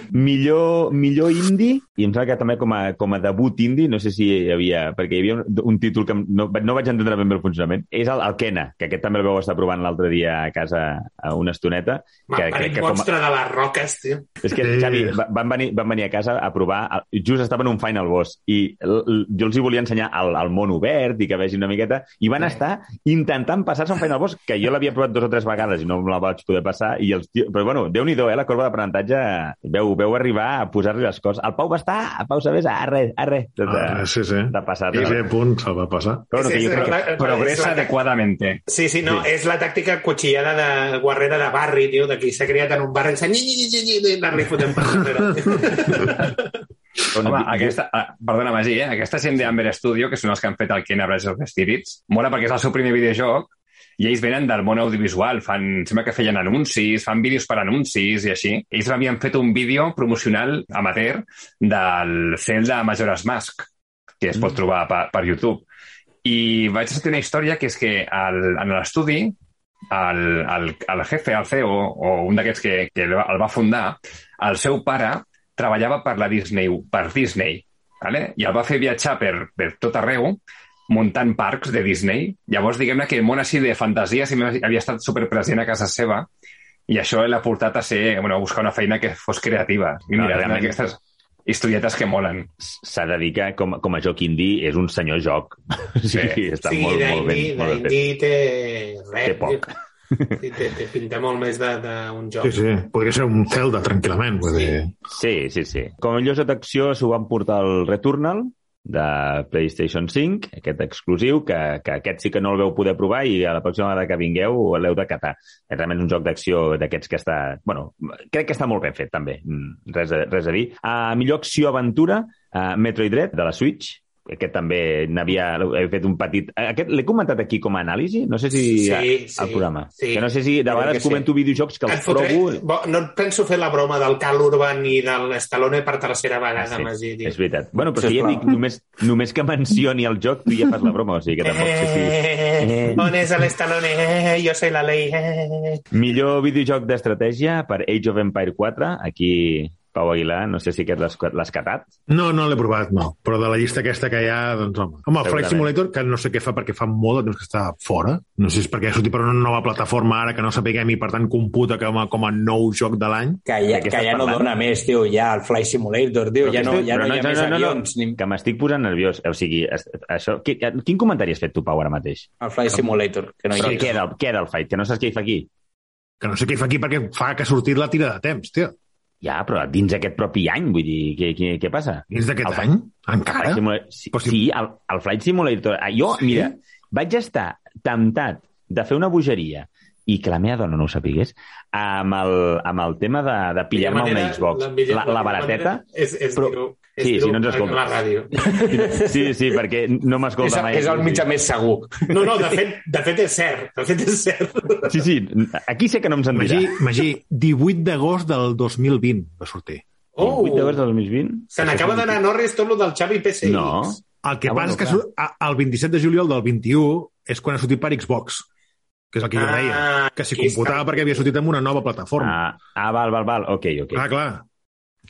millor, millor indie, i em sembla que també com a, com a debut indie, no sé si hi havia, perquè hi havia un, un títol que no, no vaig entendre ben bé el funcionament, és el, el Kena, que aquest també el vau estar provant l'altre dia a casa a una estoneta. Que, M'ha parit monstre de les roques, tio. És que, Sí. Xavi, va- van venir, van venir a casa a provar, el- just estaven en un final boss, i l- l- jo els hi volia ensenyar el, el món obert i que vegin una miqueta, i van estar intentant passar-se un final boss, que jo l'havia provat dos o tres vegades i no me la vaig poder passar, i els tio... però bueno, déu-n'hi-do, eh, la corba d'aprenentatge, veu, veu arribar a posar-li les coses. El Pau va estar, a Pau sabés, a res, a res, de, Ah, sí, sí. de passar. I sí, punt, se'l va passar. Però bueno, Sí, que jo sí, crec que... Progressa la- adequadamente. Sí, sí, no, és la tàctica cuchillada de guarrera de barri, tio, de qui s'ha criat en un barri sense ni, ni, ni, ni, ni, anar-li fotent per Home, jo- aquesta, ah, perdona, Magí, eh? aquesta gent d'Amber Studio, que són els que han fet el Kena Bridge of Spirits, mola perquè és el seu primer videojoc i ells venen del món audiovisual, fan, sembla que feien anuncis, fan vídeos per anuncis i així. Ells havien fet un vídeo promocional amateur del Zelda Majora's Mask, que es pot trobar per, per YouTube. I vaig sentir una història que és que al, en l'estudi el, el, el jefe, el CEO, o un d'aquests que, que el el va fundar, el seu pare treballava per la Disney, per Disney, vale? i el va fer viatjar per, per tot arreu, muntant parcs de Disney. Llavors, diguem-ne que el món així de fantasia sempre havia estat superpresent a casa seva i això l'ha portat a ser, bueno, a buscar una feina que fos creativa. I No, mira, realment... aquestes historietes que molen. S'ha de dir que com, com a joc indie és un senyor joc. Sí, Sí. està sí, molt, molt ben, molt ben fet. té... Res, Té poc. Sí, té, té pinta molt més d'un joc. Sí, sí. Podria ser un Zelda, tranquil·lament. Dir. Sí, sí, sí. Com a millor d'acció s'ho van portar el Returnal, de PlayStation 5, aquest exclusiu, que, que aquest sí que no el veu poder provar i a la pròxima vegada que vingueu l'heu de catar. És realment un joc d'acció d'aquests que està... bueno, crec que està molt ben fet, també. Mm, Res a, res a dir. A millor acció-aventura, uh, Metroid Dread, de la Switch, aquest també n'havia he fet un petit... Aquest l'he comentat aquí com a anàlisi? No sé si Sí, al sí, programa. sí. Que no sé si de vegades sí. comento videojocs que Et els fotré... provo... Bo, no et penso fer la broma del Cal Urban i de l'Estalone per tercera vegada, Ah, sí, és veritat. Bueno, però si ja dic, només, només que mencioni el joc, tu ja fas la broma, o sigui que tampoc sé si... Eh, on és l'Estalone? Eh, jo soy la ley. Eh. Millor videojoc d'estratègia per Age of Empire 4. Aquí, Pau Aguilar, no sé si aquest l'has catat. No, no l'he provat, no. Però de la llista aquesta que hi ha, doncs home. Home, el Flight. Simulator, que no sé què fa perquè fa molt de temps que està fora. No sé si és perquè ha sortit per una nova plataforma ara que no sapiguem i per tant computa com a, com a nou joc de l'any. Que ja, què que ja no dona més, tio, ja el Fly Simulator, tio, ja no, Però ja no, però hi ha més avions. Ni... Que m'estic posant nerviós. O sigui, això... Qui, quin comentari has fet tu, Pau, ara mateix? El Fly Simulator, que no Però hi què és. era, el- què era el fight? Que no saps què hi fa aquí? Que no sé què hi fa aquí perquè fa que ha sortit la tira de temps, tio. Ja, però dins aquest propi any, vull dir, què, què, què passa? Dins d'aquest El- any? Encara? Simulator... Sí, si- sí el, el Flight Simulator... Ah, Jo, Sí? mira, vaig estar temptat de fer una bogeria i que la meva dona no ho sapigués, amb el, amb el tema de, de pillar-me La una Xbox. millor- La, la barateta. És, és però- Sí, si no ens escolta. La ràdio. Sí, sí, perquè no m'escolta mai. és el mitjà més segur. No, no, de fet, de fet és cert. De fet és cert. Sí, sí, aquí sé que no em sentirà. Magí, Magí, 18 d'agost del 2020 va sortir. Oh, 8 d'agost del 2020? se n'acaba d'anar a Norris tot lo del Xavi PSX. No. El que Ah, passa bueno, és que clar. el 27 de juliol del 21 és quan ha sortit per Xbox, que és el que jo Ah, deia. Que s'hi computava perquè havia sortit amb una nova plataforma. Ah, ah, val, val, val. Ok, ok. Clar, clar.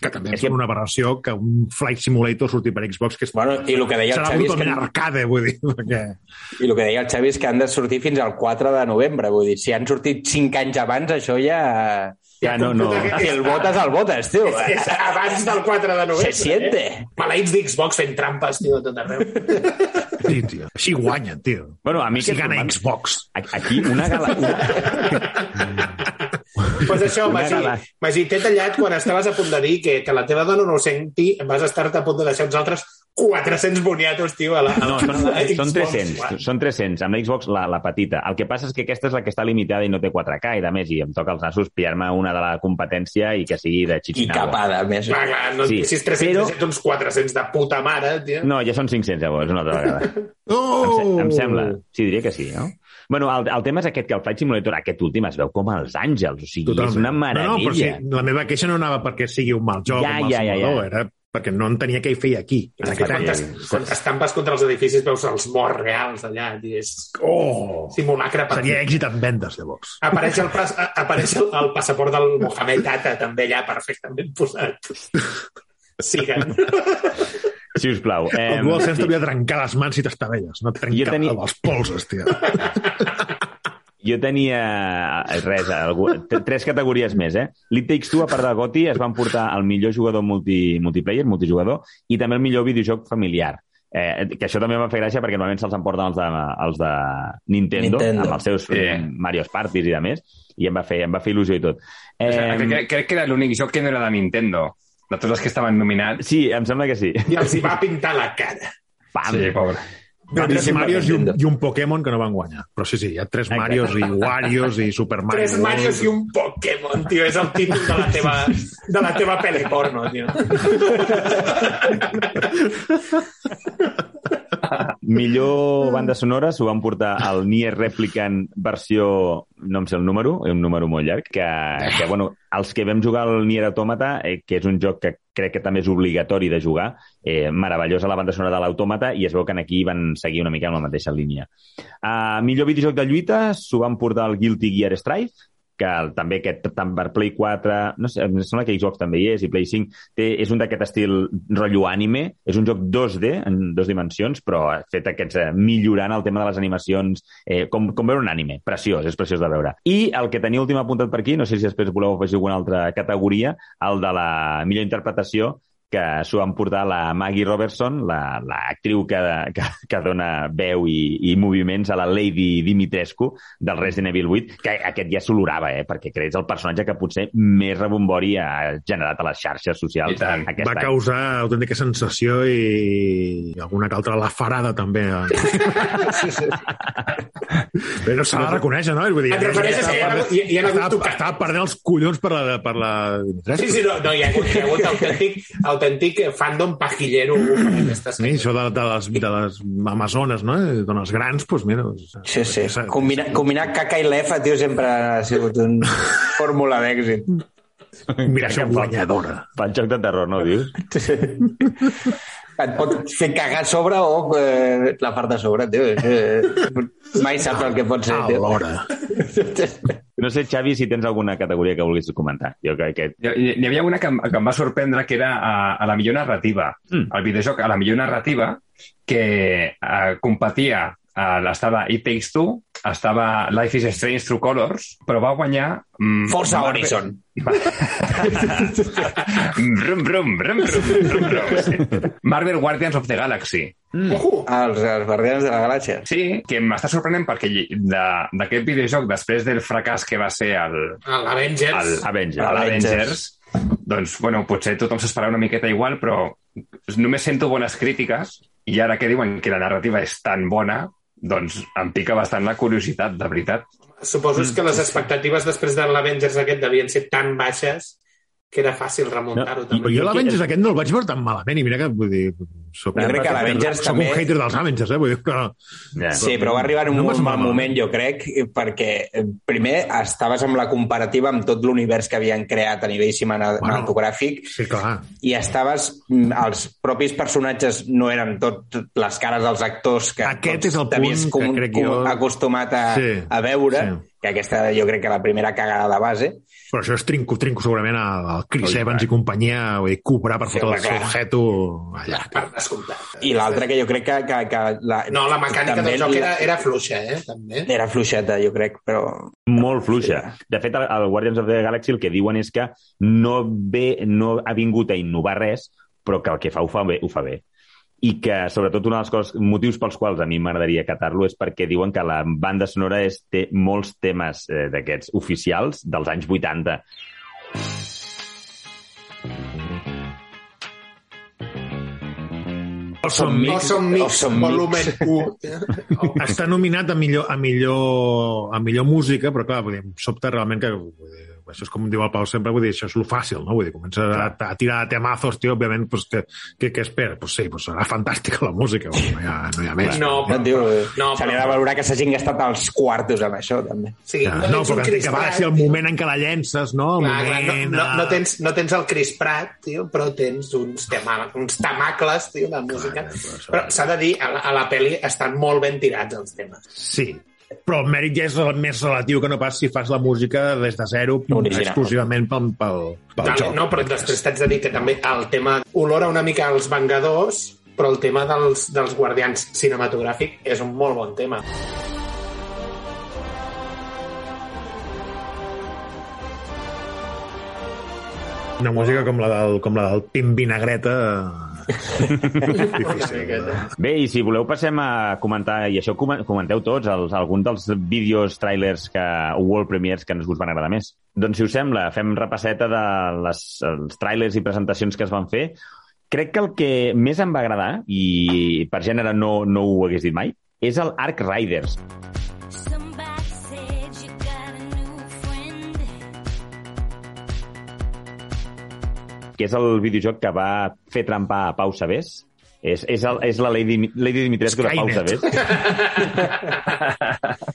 Que també És és que- una aberració que un Flight Simulator surti per Xbox, que és... Bueno, i el que deia el serà Xavi és que, arcade, vull dir, perquè... i el que deia el Xavi és que han de sortir fins al 4 de novembre. Vull dir, si han sortit 5 anys abans, això ja... Ja no, no. Si el votes, el votes, tio. És, és abans del 4 de novembre. Se siente. Eh? Maleïts d'Xbox fent trampes, tio, tot arreu. Sí, tio. Així guanyen, tio. Bueno, a mi Així que gana Xbox. Aquí una gala... Una... pues això, gala. Magí, t'he tallat quan estaves a punt de dir que, que la teva dona no ho senti, vas estar-te a punt de deixar uns altres 400 boniatos, tio, a la, a No, són, la són Xbox 300, One. són 300, amb l'Xbox la, la petita. El que passa és que aquesta és la que està limitada i no té 4K i de més, i em toca els nassos pillar-me una de la competència i que sigui de I Chichinabo. capada, a més. Clar, clar, no Sí, sí, 300, però- però... uns 400 de puta mare, tio. No, ja són 500 llavors, una altra vegada. Em, Oh! se em sembla. Sí, diria que sí, no? Bueno, el, el tema és aquest, que el Flight Simulator, aquest últim, es veu com els àngels, o sigui, és una meravella. No, no, però sí, la meva queixa no anava perquè sigui un mal joc, Ja, un mal ja, ja, ja. simulador, era perquè no entenia què hi feia aquí. En aquest any. quan t'estampes contra els edificis veus els morts reals allà, tio, és Oh! simulacre Seria perfecte. èxit en vendes, llavors. Apareix, el, pas, a- apareix el, el passaport del Mohamed Atta també allà perfectament posat. Siguen. Si us plau. El DualSense t'hauria de trencar les mans si t'estavelles, no trencar tenia- els polsos, tio. Jo tenia eh, res, algú, tres categories més, eh? L'It Takes Two, a part de Goti, es van portar el millor jugador multi, multiplayer, multijugador, i també el millor videojoc familiar. Eh, que això també em va fer gràcia perquè normalment se'ls emporten els de, els de Nintendo, Nintendo. amb els seus Sí. eh, Mario Parties i de més, i em va fer, em va fer il·lusió i tot. Eh... Eh, Crec, crec que era l'únic joc que no era de Nintendo. De tots els que estaven nominats. sí, em sembla que sí. I els hi va pintar la cara. Pam! Sí, pobre. Hi tres Marios i un, i un Pokémon que no van guanyar. Però sí, sí, hi ha tres Exacte. Marios i Warios i Super Mario. Tres Marios i un Pokémon, tio. És el títol de la teva, de la teva pel·li porno, tio. Millor banda sonora s'ho van portar al Nier Replicant versió, no em sé el número, un número molt llarg, que, que bueno, els que vam jugar al Nier Automata, eh, que és un joc que crec que també és obligatori de jugar, eh, meravellosa la banda sonora de l'Automata, i es veu que aquí van seguir una mica en la mateixa línia. Uh, millor videojoc de lluita s'ho van portar al Guilty Gear Strive, que el- també aquest tant per Play 4, no sé, em sembla que Xbox també hi és, i Play 5, té, és un d'aquest estil rotllo anime, és un joc 2D, en dos dimensions, però fet aquests, eh, millorant el tema de les animacions, eh, com, com veure un anime, preciós, és preciós de veure. I el que tenia últim apuntat per aquí, no sé si després voleu afegir alguna altra categoria, el de la millor interpretació, que s'ho van portar la Maggie Robertson, la, la actriu que, que, que dona veu i, i moviments a la Lady Dimitrescu del Resident Evil 8, que aquest ja s'olorava, eh? perquè creus el personatge que potser més rebombori ha generat a les xarxes socials I tant. aquest Va any. causar autèntica sensació i alguna que altra la farada també. Però s'ha de reconèixer, no? Vull dir, Et refereixes que hi ha hi ha- hi ha hagut estava, tocat. estava perdent els collons per la, per la Dimitrescu. Sí, sí, no, no hi ha hagut, hi ha hagut autèntic, autèntic fandom pajillero per aquestes Sí, això de, de, les, de les amazones, no? De les grans, doncs mira... Doncs, Sí, sí. Combinar, combinar caca i lefa, tio, sempre ha sigut un fórmula d'èxit. Combinació guanyadora. Fan joc de terror, no ho dius? Et pot fer cagar a sobre o eh, la part de sobre, tio. Eh, mai saps el que pot ser, tio. Alhora. No sé, Xavi, si tens alguna categoria que vulguis comentar. Jo crec que... Hi, hi havia una que, em- que em va sorprendre, que era a, a la millor narrativa. Mm. El videojoc a la millor narrativa, que eh, competia, eh, estava It Takes Two, estava Life is Strange Through Colors, però va guanyar... Mm, Forza Marvel- Horizon. brum, brum, brum, brum, brum, brum. Sí. Marvel Guardians of the Galaxy. Uh, Els, els Guardians de la Galàxia. Sí, que m'està sorprenent perquè lli- de- d'aquest videojoc, després del fracàs que va ser el, l'Avengers. l'Avengers, doncs, bueno, potser tothom s'esperava una miqueta igual, però només sento bones crítiques i ara que diuen que la narrativa és tan bona, doncs em pica bastant la curiositat, de veritat. Suposo que les expectatives després de l'Avengers aquest devien ser tan baixes que era fàcil remuntar-ho. No, també. Però jo l'Avengers aquest no el vaig veure tan malament, i mira que, vull dir, soc, Jo crec que l'Avengers soc també- un hater dels Avengers, eh? Vull dir, però... Ja. Sí, però va arribar un No molt mal moment, jo crec, perquè eh, primer estaves amb la comparativa amb tot l'univers que havien creat a nivell cinematogràfic Sí, clar. i estaves... mm, Els propis personatges no eren tot les cares dels actors que Aquest és el t'havies punt que com- crec com jo- acostumat a, Sí, a veure, sí. que aquesta jo crec que la primera cagada de base. Però això és trinco, trinco segurament al Chris Oi, Evans i companyia, vull dir, cobrar per Sí, fotre home, el seu allà. Per descomptat. I l'altre que jo crec que... que, que la, No, la mecànica també del joc era, era fluixa, eh? També. Era fluixeta, jo crec, però... Molt fluixa. De fet, el Guardians of the Galaxy el que diuen és que no, ve, no ha vingut a innovar res, però que el que fa ho fa bé. Ho fa bé. I que, sobretot, un dels coses, motius pels quals a mi m'agradaria catar-lo és perquè diuen que la banda sonora és, té molts temes eh, d'aquests oficials dels anys 80. Awesome Mix Awesome Mix, Awesome Mix. volumen 1. està nominat a millor, a millor, a millor música, però clar, em sobta realment que això és com diu el Pau sempre, vull dir, això és lo fàcil, no? Vull dir, comença a, a tirar temazos, tio, òbviament, pues, que, que, que espera? Pues sí, pues serà fantàstica la música, no hi ha, no hi ha més. No, No, però, tio, no, se li ha de valorar que s'hagin gastat els quartos amb això, també. sí, Ja, no, no, però que, que va ser el tio. moment en què la llences, no? El Clar, clar, moment... no, no, no, eh, tens, no tens el Chris Pratt, tio, però tens uns, tema, uns tamacles, tio, de música. però això- Però s'ha de dir, a la, a la pel·li estan molt ben tirats els temes. Sí, però el mèrit ja és el més relatiu que no pas si fas la música des de zero Original. exclusivament pel, pel, pel joc. no, però després t'haig de dir que també el tema olora una mica als Vengadors, però el tema dels, dels Guardians cinematogràfic és un molt bon tema. Una música com la del, com la del Tim Vinagreta... De- Bé, i si voleu passem a comentar, i això comen- comenteu tots, els, alguns dels vídeos, trailers que, o world premiers que ens us van agradar més. Doncs, si us sembla, fem repasseta de les, els trailers i presentacions que es van fer. Crec que el que més em va agradar, i per gènere no, no ho hagués dit mai, és el Ark Riders. Que és el videojoc que va fer trampar a Pau Sabés És, és, el, és la Lady, Lady Dimitrescu de Pau. Sabés.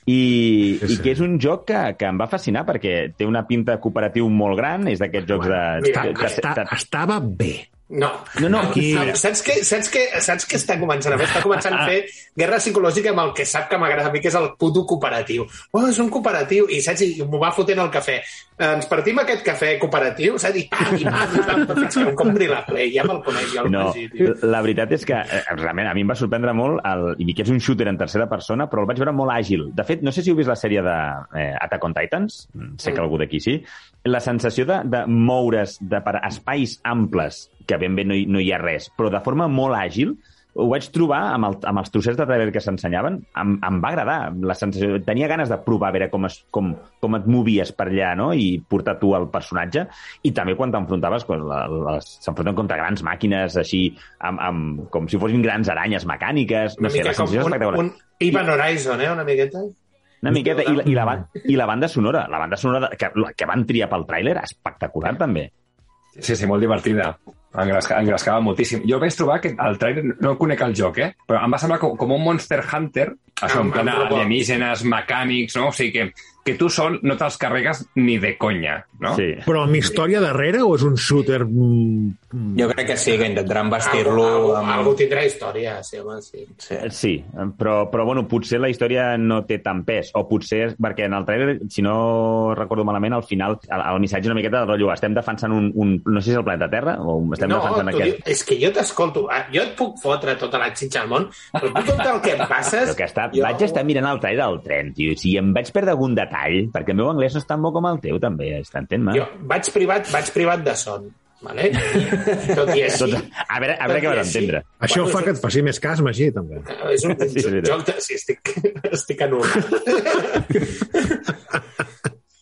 I, Sí, I sí. que és un joc que, que em va fascinar perquè té una pinta cooperatiu molt gran, és d'aquests jocs de... mira, de- de- Està, de- estava bé. No. No, no, Aquí- Saps, saps, què, saps, què, saps què està començant a fer? Està començant a fer guerra psicològica amb el que sap que m'agrada a mi, que és el puto cooperatiu. Oh, és un cooperatiu. I saps? I m'ho va fotent el cafè. Ens partim aquest cafè cooperatiu, saps? I pam, i pam, i pam, fins que em compri la Play. Ja me'l coneix, ja el No, tio. la veritat és que eh, realment a mi em va sorprendre molt el, i que és un shooter en tercera persona, però el vaig veure molt àgil. De fet, no sé si heu vist la sèrie de eh, Attack on Titans, sé que algú d'aquí sí, la sensació de, de moure's de, per espais amples, que ben bé no hi, no hi ha res, però de forma molt àgil, ho vaig trobar amb, el, amb els trossets de trailer que s'ensenyaven, em, em va agradar la sensació. Tenia ganes de provar a veure com, es, com, com et movies per allà no? i portar tu el personatge. I també quan t'enfrontaves, s'enfronten contra grans màquines així, amb, amb, com si fossin grans aranyes mecàniques. No Una sé, mica la com sensació és un, espectacular. un Even Horizon, eh? Una miqueta. Una miqueta. I, la- i, la, I la banda sonora, la banda sonora de, que, que van triar pel tràiler, espectacular també. Sí, sí, molt divertida. Engresca, engrescava moltíssim. Jo vaig trobar que el trailer, no conec el joc, eh? però em va semblar com, com un Monster Hunter, això, en plan robot. alienígenes, mecànics, no? O sigui que, que tu sol no te'ls carregues ni de conya, no? Sí. Però amb història darrere o és un shooter... mm, Jo crec que sí, que intentaran vestir-lo algú, amb... algú tindrà història, sí, home, sí. Sí. Sí, però, però bueno, potser la història no té tant pes, o potser, és- perquè en el trailer, si no recordo malament, al final, el, el missatge una miqueta de rotllo, estem defensant un, un, no sé si és el planeta Terra, o estem no, defensant tu aquest... és que jo t'escolto. Ah, Jo et puc fotre tota la xitxa al món, però tu tot el que em passes... Però que està, jo... vaig estar mirant el trailer del tren, tio, si em vaig perdre algun detall, perquè el meu anglès no és tan bo com el teu, també, t'entén, Jo vaig privat, vaig privat de son, vale? I tot i així... Tot, a veure, a veure què vas entendre. Això Bueno, fa que et faci més cas, Magí, també. És un, Sí, és un veritat. joc de... Sí, estic, estic anul·lat.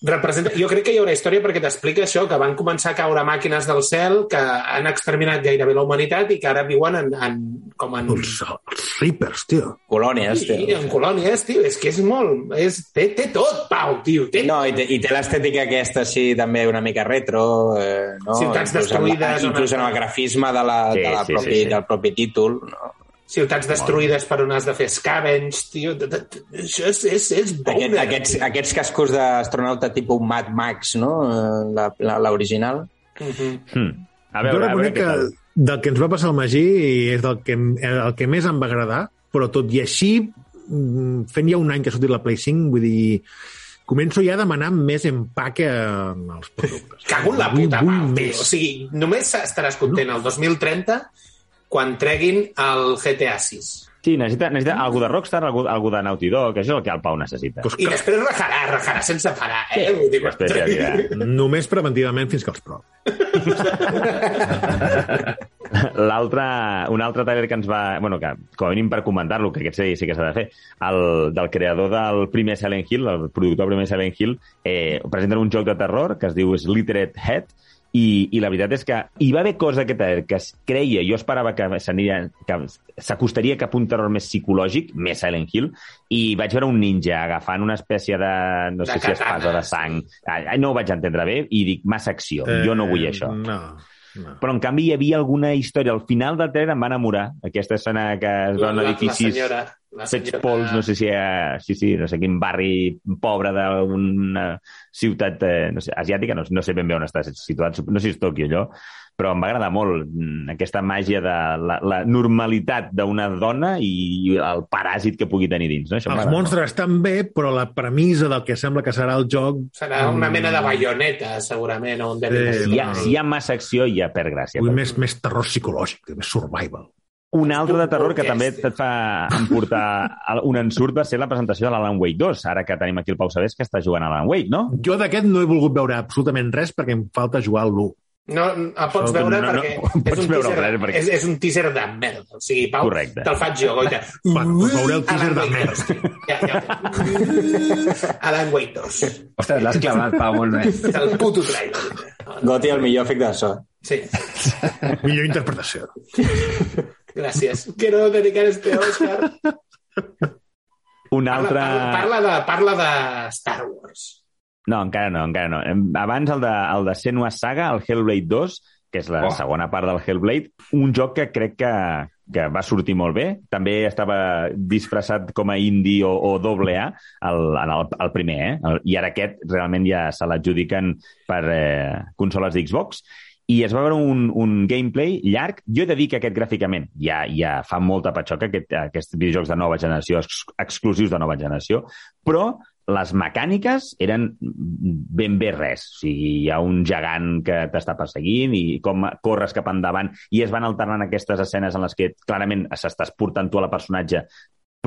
Representa... Jo crec que hi haurà història perquè t'explica això, que van començar a caure màquines del cel, que han exterminat gairebé la humanitat i que ara viuen en, en, com en... Els, els Reapers, tio. Colònies, Sí, tio. en colònies, tio. És que és molt... És... Té, té tot, Pau, tio. Té No, i té, i té l'estètica aquesta, sí, també una mica retro, eh, no? Ciutats Inclús destruïdes, inclús en el grafisme de la, Sí, de la sí, propi, sí, sí. del propi títol, no? Ciutats destruïdes per on has de fer scavenge, tio. De- de- de- Això és, és, és Aquest, boner. aquests, aquests cascos d'astronauta tipus Mad Max, no? Eh, la- la- L'original. Mhm. Hmm. A veure, a veure reconec què que tal. del que ens va passar al Magí és del que, el que més em va agradar, però tot i així, mm, fent ja un any que ha sortit la Play 5, vull dir, començo ja a demanar més empaque en els productes. Cago en la Vull- puta, vull tio. més. O sigui, només estaràs content el 2030 quan treguin el GTA 6. Sí, necessita, necessita algú de Rockstar, algú, algú de Naughty Dog, això és el que el Pau necessita. Pues I que, després rajarà, rajarà sense parar, eh? Vull dir, Després ja dirà. només preventivament fins que els provi. L'altre, un altre trailer que ens va... Bueno, que com a mínim per comentar-lo, que aquest sí, sí que s'ha de fer, el, del creador del primer Silent Hill, el productor del primer Silent Hill, eh, presenten un joc de terror que es diu Slittered Head, i, i la veritat és que hi va haver cosa que, que es creia, jo esperava que s'acostaria cap a un terror més psicològic, més Silent Hill, i vaig veure un ninja agafant una espècie de, no De sé si espasa de sang. No ho vaig entendre bé i dic, massa acció, jo no vull això. Eh, No, no. Però, en canvi, hi havia alguna història. Al final del trailer em va enamorar. Aquesta escena que es La, veuen la, la edificis senyora... La fets pols, no sé si a, sí, sí, no sé quin barri pobre d'una ciutat, eh, no sé, asiàtica, no, no sé ben bé on està situat, no sé si és Tòquio allò, però em va agradar molt mm, aquesta màgia de la, la normalitat d'una dona i el paràsit que pugui tenir dins. No? Això Els monstres estan bé, però la premissa del que sembla que serà el joc... Serà una mena de baioneta, segurament, o un Sí, Si hi, ha, si hi ha massa acció, ja perd gràcia. Vull més, més terror psicològic, més survival. Un altre de terror que també et fa emportar un ensurt va ser la presentació de l'Alan Wake 2, ara que tenim aquí el Pau Sabés que està jugant a l'Alan Wake, no? Jo d'aquest no he volgut veure absolutament res perquè em falta jugar al l'1. No, el pots No, veure no, no, perquè, no és, pots un veure teaser, res perquè- és, és un teaser de merda. O sigui, Pau, Correcte. te'l faig jo, goita. Bueno, doncs veuré el teaser de Alan Wake merda. 2, tio. Ja, ja. Alan Wake 2. Ostres, l'has clavat, Pau, molt bé. És el puto trailer. Goti, el millor efecte de so. Sí, Millor interpretació. Gràcies. Quiero dedicar este Oscar. Un Parla, altre... parla, parla, de, parla de Star Wars. No, encara no, encara no. Abans el de, el de Senua Saga, el Hellblade 2, que és la Oh. segona part del Hellblade, un joc que crec que, que va sortir molt bé. També estava disfressat com a indie o, o doble A el, en el, el primer, eh? El, I ara aquest realment ja se l'adjudiquen per eh, consoles d'Xbox i es va veure un, un gameplay llarg. Jo he de dir que aquest gràficament ja, ja fa molta patxoca, aquest, aquests videojocs de nova generació, ex exclusius de nova generació, però les mecàniques eren ben bé res. O sigui, hi ha un gegant que t'està perseguint i com corres cap endavant i es van alternant aquestes escenes en les que clarament s'estàs portant tu a la personatge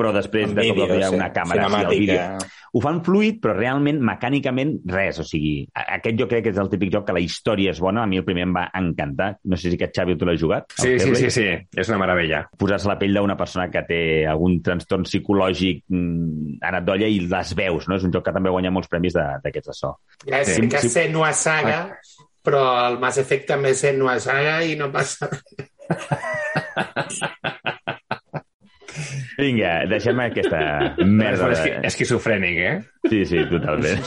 però després de cop hi ha una càmera sí, al Cinemàtica. vídeo. Ho fan fluid, però realment, mecànicament, res. O sigui, aquest jo crec que és el típic joc que la història és bona. A mi el primer em va encantar. No sé si aquest Xavi tu l'has jugat. Sí, el sí, sí, sí, és una meravella. Posar-se la pell d'una persona que té algun trastorn psicològic mm, anat d'olla i les veus, no? És un joc que també guanya molts premis d'aquests de, so. És Sí, que Senua Saga, però el Mass Effect també és Senua Saga i no passa res. Vinga, deixem aquesta merda. És, De... esqui- esquizofrènic, eh? Sí, sí, totalment.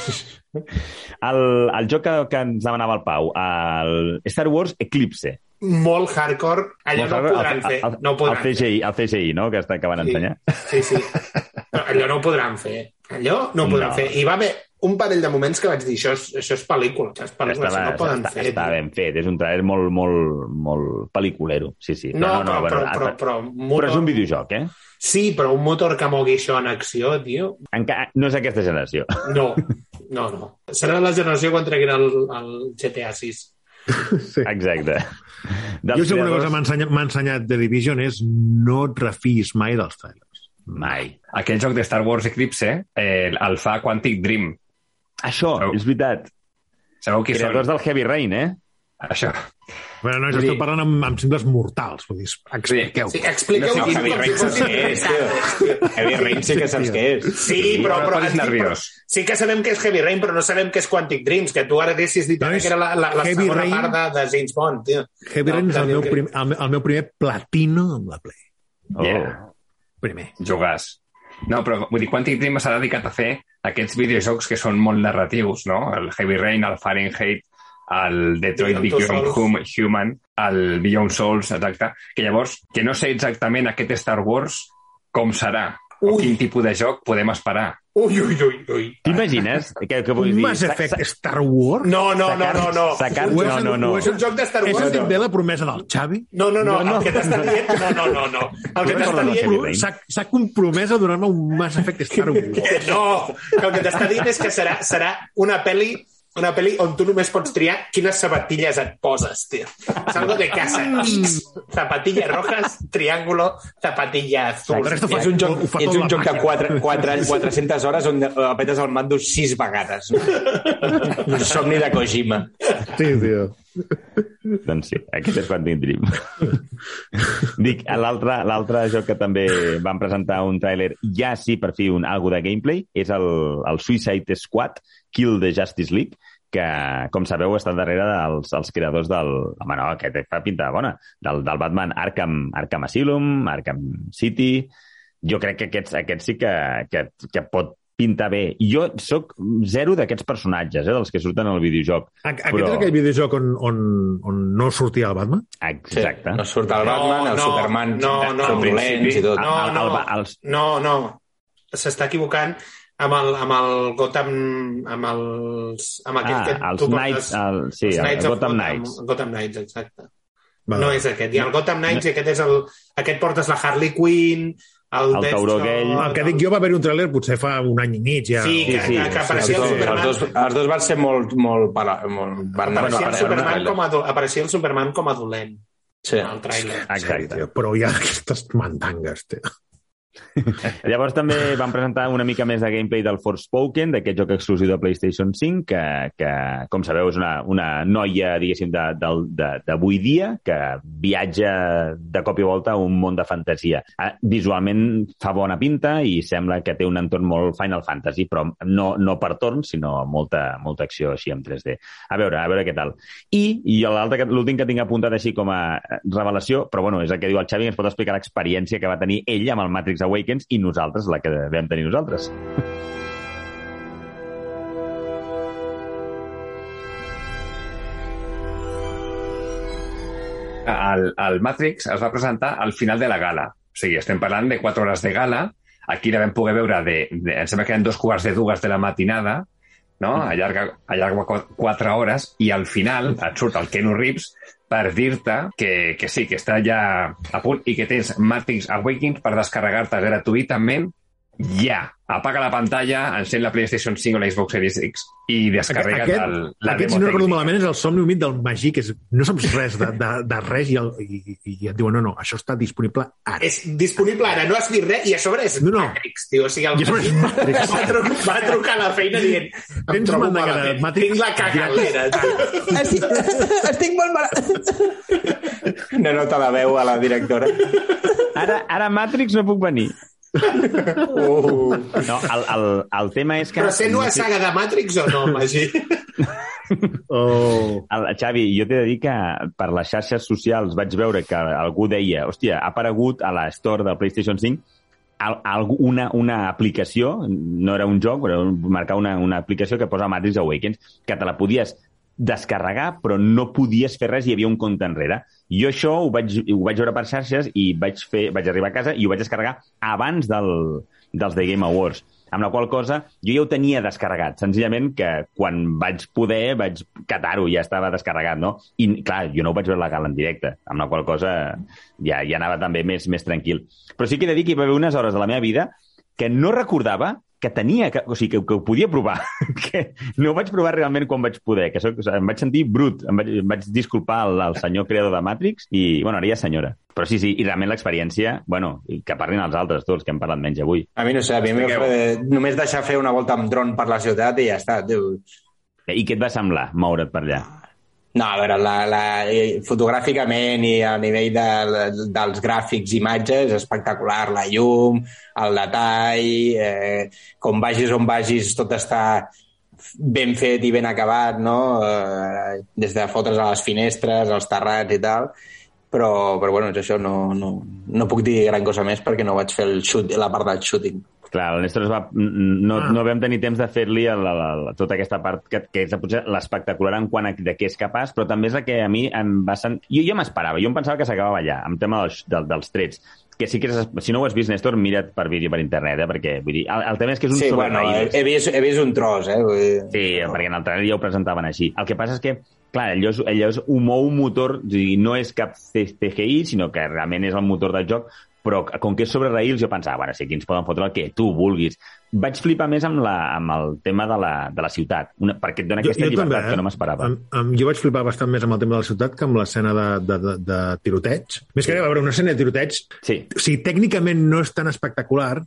El, el joc que, que ens demanava el Pau, el Star Wars Eclipse. Molt hardcore, allò no ho podran fer. El, No ho el, podran fer. CGI, el CGI, no?, que, està, que van Sí. ensenyar. Sí, sí. Però allò no ho podran fer. Allò no ho podran No. fer. I va haver un parell de moments que vaig dir això és, això és pel·lícula, això és pel·lícula, Estava, això no ho poden està, fer. està tio. ben fet, és un trailer molt, molt, molt pel·liculero. Sí, sí. No, però, però, bueno, però, però, motor... però és un videojoc, eh? Sí, però un motor que mogui això en acció, tio, Encara, no és aquesta generació. no. No, no. Serà la generació quan treguin el, el GTA 6. Sí. Exacte. Jo sé una cosa que m'ha ensenyat, The Division és no et refiïs mai dels trailers. Mai. Aquell joc de Star Wars Eclipse eh, el fa Quantic Dream. Això, Oh. és veritat. Sabeu qui són? Creadors del Heavy Rain, eh? Això. Bueno, no, estic dir- parlant amb, amb simples mortals. Vull dir, expliqueu. Sí, expliqueu No Heavy Rain saps fossin què és, tio. Heavy Rain sí que saps què és. Sí, però, però, estic- nerviós. sí que sabem que és Heavy Rain, però no sabem que és Quantic Dreams, que tu ara haguessis dit No, és que era la, la, la Heavy segona Rain. part de, de James Bond, tio. Heavy No, Rain és el meu, prim, el, el meu primer platino amb la Play. Oh. Yeah. Primer. Jugàs. No, però vull dir, Quantic Dream s'ha dedicat a fer aquests videojocs que són molt narratius, no? El Heavy Rain, el Fahrenheit, el Detroit Beyond. Hum- Human, el Beyond Souls, exacte. Que llavors, que no sé exactament aquest Star Wars com serà, o Ui. quin tipus de joc podem esperar. Ui, ui, ui, ui. T'imagines? Que, que vull Un dir, Mass Effect sa- Star Wars? No, no, no, no, no. Sacar- no, no, no. he És un joc de Star He Wars. sentit no. bé la promesa del Xavi? No, no, no, No, no. el que t'està dient... No, no, no, no. El que t'està dient... S'ha compromès a donar-me un Mass Effect Star Wars. No, que el que t'està dient és que serà, serà una pel·li una pel·li on tu només pots triar quines sabatilles et poses, tio. És algo de casa. X, zapatillas rojas, triángulo, zapatilla azul. Però esto fa- És un joc, Ho és tot un joc de màquina. 4, 4, 400 hores on apretes el mando 6 vegades. No? Un somni de Kojima. Sí, tio. Doncs sí, aquest és Quantum Dream. Dic, l'altre joc que també van presentar un tràiler, ja sí, per fi, un algo de gameplay, és el, el Suicide Squad, Kill the Justice League, que, com sabeu, està darrere dels els creadors del... Home, no, aquest fa pinta bona. Del, del Batman Arkham, Arkham Asylum, Arkham City... Jo crec que aquests, aquests sí que, que, que pot pintar bé. I jo sóc zero d'aquests personatges, eh, dels que surten al videojoc. A- Aquest Però- és aquell videojoc on, on, on no sortia el Batman? Exacte. No surt el Batman, el No, no, Superman, no, no, dolents i tot. No, El- el- no, el- els- no, no. S'està equivocant amb el, amb el Gotham... amb els... amb aquest Ah, que els tu Knights, portes- el, sí, els el Knights of Gotham Knights. Gotham Knights, exacte. Va. No és aquest. Ha el Gotham Knights i aquest és el... Aquest portes la Harley Quinn, el, El tauró aquell. El que dic jo va haver-hi un tràiler potser fa un any i mig ja. Sí, que, sí, que, que apareixia sí, el sí. Superman... Els dos, els dos van ser molt... molt, para, molt van anar Apareixia el, per- Superman per- com a, apareixia el Superman com a dolent Sí. el tràiler. Exacte. Tio, però hi ha aquestes mandangues, tio. Llavors també van presentar una mica més de gameplay del Forspoken, d'aquest joc exclusiu de PlayStation 5, que, que com sabeu, és una, una noia, diguéssim, d'avui dia, que viatja de cop i volta a un món de fantasia. Ah, Visualment fa bona pinta i sembla que té un entorn molt Final Fantasy, però no, no per torns, sinó molta, molta acció així en 3D. A veure, a veure què tal. I, i l'últim que tinc apuntat així com a revelació, però bueno, és el que diu el Xavi, ens pot explicar l'experiència que va tenir ell amb el Matrix Awakens i nosaltres, la que vam tenir nosaltres. el, el Matrix es va presentar al final de la gala. O sigui, estem parlant de 4 hores de gala. Aquí la vam poder veure de, de em sembla que eren dos quarts de dues de la matinada, no? Allarga, allarga qu- 4 hores i al final et surt el Keanu Reeves per dir-te que, que sí, que està ja a punt i que tens Matrix Awakens per descarregar-te gratuïtament ja. Apaga la pantalla, encén la PlayStation 5 o la Xbox Series X i descarrega't Aquest, el, la aquest, si demo no recordo malament, és el somni humit del Magí, que és, no saps res de, de, de res i, el, i, i et diuen, no, no, això està disponible ara. És disponible ara, no has vist res, i a sobre és No, no. Matrix, tio. O sigui, el és Matrix. va, trucar, va trucar a la feina dient em Tens trobo malament, Matrix? tinc la cagalera. Estic, estic molt mal... Una nota de veu a la directora. Ara, ara Matrix no puc venir. Uh. No, el, el, el tema és que... Però sent una saga de Matrix o no, Magí? Oh. El, Xavi, jo t'he de dir que per les xarxes socials vaig veure que algú deia hòstia, ha aparegut a la store de PlayStation 5 al, algú- una, una aplicació, no era un joc, però marcar una, una aplicació que posa Matrix Awakens, que te la podies descarregar, però no podies fer res i hi havia un compte enrere. Jo això ho vaig, ho vaig veure per xarxes i vaig, fer, vaig arribar a casa i ho vaig descarregar abans del, dels The Game Awards. Amb la qual cosa, jo ja ho tenia descarregat. Senzillament que quan vaig poder vaig catar-ho, ja estava descarregat, no? I, clar, jo no ho vaig veure la gala en directe, amb la qual cosa ja, ja anava també més, més tranquil. Però sí que he de dir que hi va haver unes hores de la meva vida que no recordava que tenia, que, o sigui, que, que ho podia provar, que no ho vaig provar realment quan vaig poder, que soc, em vaig sentir brut, em vaig, em vaig disculpar al, al senyor creador de Matrix i, bueno, ara ja senyora. Però sí, sí, i realment l'experiència, bueno, i que parlin els altres, tots, que hem parlat menys avui. A mi no sé, a mi fa- només deixar fer una volta amb dron per la ciutat i ja està. Tio. I què et va semblar moure't per allà? No, a veure, la, la, fotogràficament i a nivell de, de, dels gràfics, imatges, espectacular. La llum, el detall, eh, com vagis on vagis, tot està ben fet i ben acabat, no? Eh, des de fotre's a les finestres, als terrats i tal. Però, però bueno, és això, no, no, no puc dir gran cosa més perquè no vaig fer el shoot, la part del shooting. Clar, el Néstor es va... No, Ah. no vam tenir temps de fer-li tota aquesta part que, que és potser l'espectacular en quant a de què és capaç, però també és la que a mi em va... Sen... Jo, jo m'esperava, jo em pensava que s'acabava allà, amb tema dels, del, dels trets que sí que és, si no ho has vist, Néstor, mira't per vídeo per internet, eh? perquè vull dir, el, el tema és que és un Sí, bueno, he, he, vist, he vist un tros, eh? Vull dir... Sí, perquè en el trailer ja ho presentaven així. El que passa és que, clar, allò és, allò és un mou motor, a dir, no és cap CGI, sinó que realment és el motor del joc, però com que és sobre raïls, jo pensava, bueno, sí, aquí ens poden fotre el que tu vulguis. Vaig flipar més amb, la, amb el tema de la, de la ciutat, una, perquè et dona aquesta llibertat també, eh? que no m'esperava. Jo vaig flipar bastant més amb el tema de la ciutat que amb l'escena de, de, de, de tiroteig. Més que res, a veure, una escena de tiroteig, Sí, o sigui, tècnicament no és tan espectacular,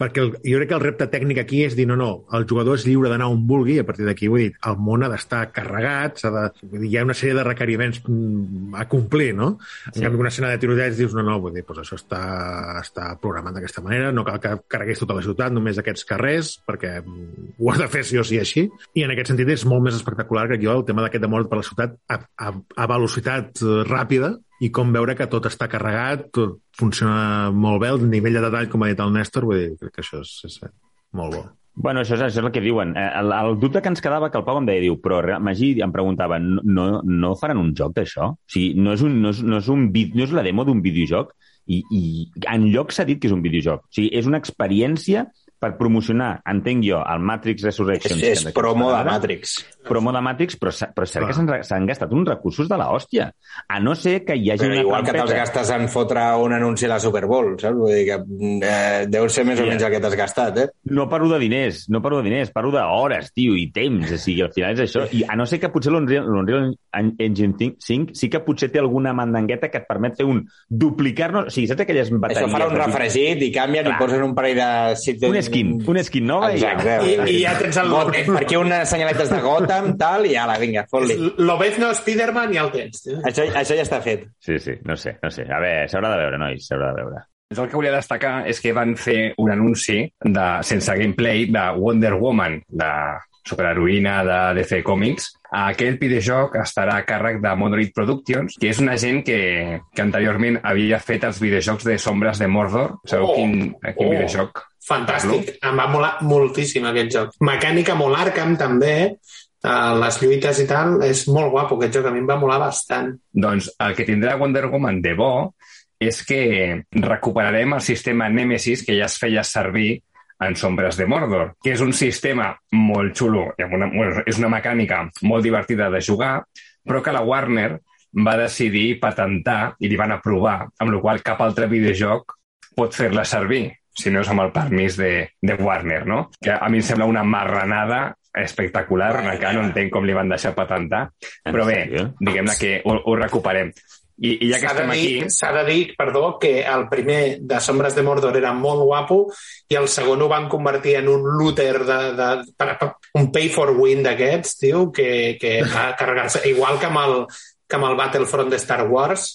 perquè el, jo crec que el repte tècnic aquí és dir, no, no, el jugador és lliure d'anar on vulgui, a partir d'aquí, vull dir, el món ha d'estar carregat, s'ha de, dir, hi ha una sèrie de requeriments mm, a complir, no? En Sí. canvi, una escena de tiroteig dius, no, no, vull dir, doncs això està, està programat d'aquesta manera, no cal que carreguis tota la ciutat, només aquests carrers, perquè mm, ho has de fer sí o sí així, i en aquest sentit és molt més espectacular que jo el tema d'aquest de mort per la ciutat a, a, a velocitat eh, ràpida, i com veure que tot està carregat, tot funciona molt bé, el nivell de detall, com ha dit el Néstor, vull dir, crec que això és, és molt bo. Bueno, això és, això és el que diuen. Eh, El, el dubte que ens quedava, que el Pau em deia, diu, però Magí em preguntava, no, no, faran un joc d'això? O sigui, no és, un, no, és, no, és un, no és la demo d'un videojoc? I, I en lloc s'ha dit que és un videojoc. O sigui, és una experiència per promocionar, entenc jo, el Matrix És, Resurrections. és que promo de Matrix. Promo de Matrix, però, però és cert Clar. que s'han gastat uns recursos de la hòstia. A no ser que hi hagi Però una igual que te'ls trampeta. gastes en fotre un anunci a la Super Bowl, saps? Vull dir que eh, deu ser més o Sí. menys el que t'has gastat, eh? No parlo de diners, no parlo de diners, parlo d'hores, tio, i temps, o sigui, al final és això. I a no ser que potser l'Unreal Engine 5 sí que potser té alguna mandangueta que et permet fer un duplicar-nos... O sigui, saps aquelles bateries... Això farà un refregit i canvien Clar. i posen un parell de... Un skin, un skin nova Exacte. i... I, i ja tens el... Got- eh, Per aquí unes senyaletes de Gotham, tal, i ala, vinga, fot-li. L'Obezno Spiderman ja el tens. tio. Això, això ja està fet. Sí, sí, no sé, no sé. A veure, s'haurà de veure, nois, s'haurà de veure. El que volia destacar és que van fer un anunci de, sense gameplay de Wonder Woman, de superheroïna de DC Comics. Aquest videojoc estarà a càrrec de Monolith Productions, que és una gent que, que anteriorment havia fet els videojocs de Sombres de Mordor. Sabeu Oh! quin, quin Oh! videojoc? Fantàstic. Em va molar moltíssim aquest joc. Mecànica molt Arkham, també. uh, les lluites i tal, és molt guapo aquest joc, a mi em va molar bastant. Doncs el que tindrà Wonder Woman de bo és que recuperarem el sistema Nemesis que ja es feia servir en Sombres de Mordor, que és un sistema molt xulo, una, és una mecànica molt divertida de jugar, però que la Warner va decidir patentar i li van aprovar, amb la qual cap altre videojoc pot fer-la servir, si no és amb el permís de, de Warner, no? Que a mi em sembla una marranada espectacular, encara no entenc com li van deixar patentar, En però bé, diguem-ne que ho, ho recuperem. I, i ja que de, estem dir, aquí... s'ha de dir, perdó, que el primer de Sombres de Mordor era molt guapo i el segon ho van convertir en un looter, de, de, per, per, un pay for win d'aquests, tio, que, que va carregar-se. Igual que amb, el, que amb el Battlefront de Star Wars,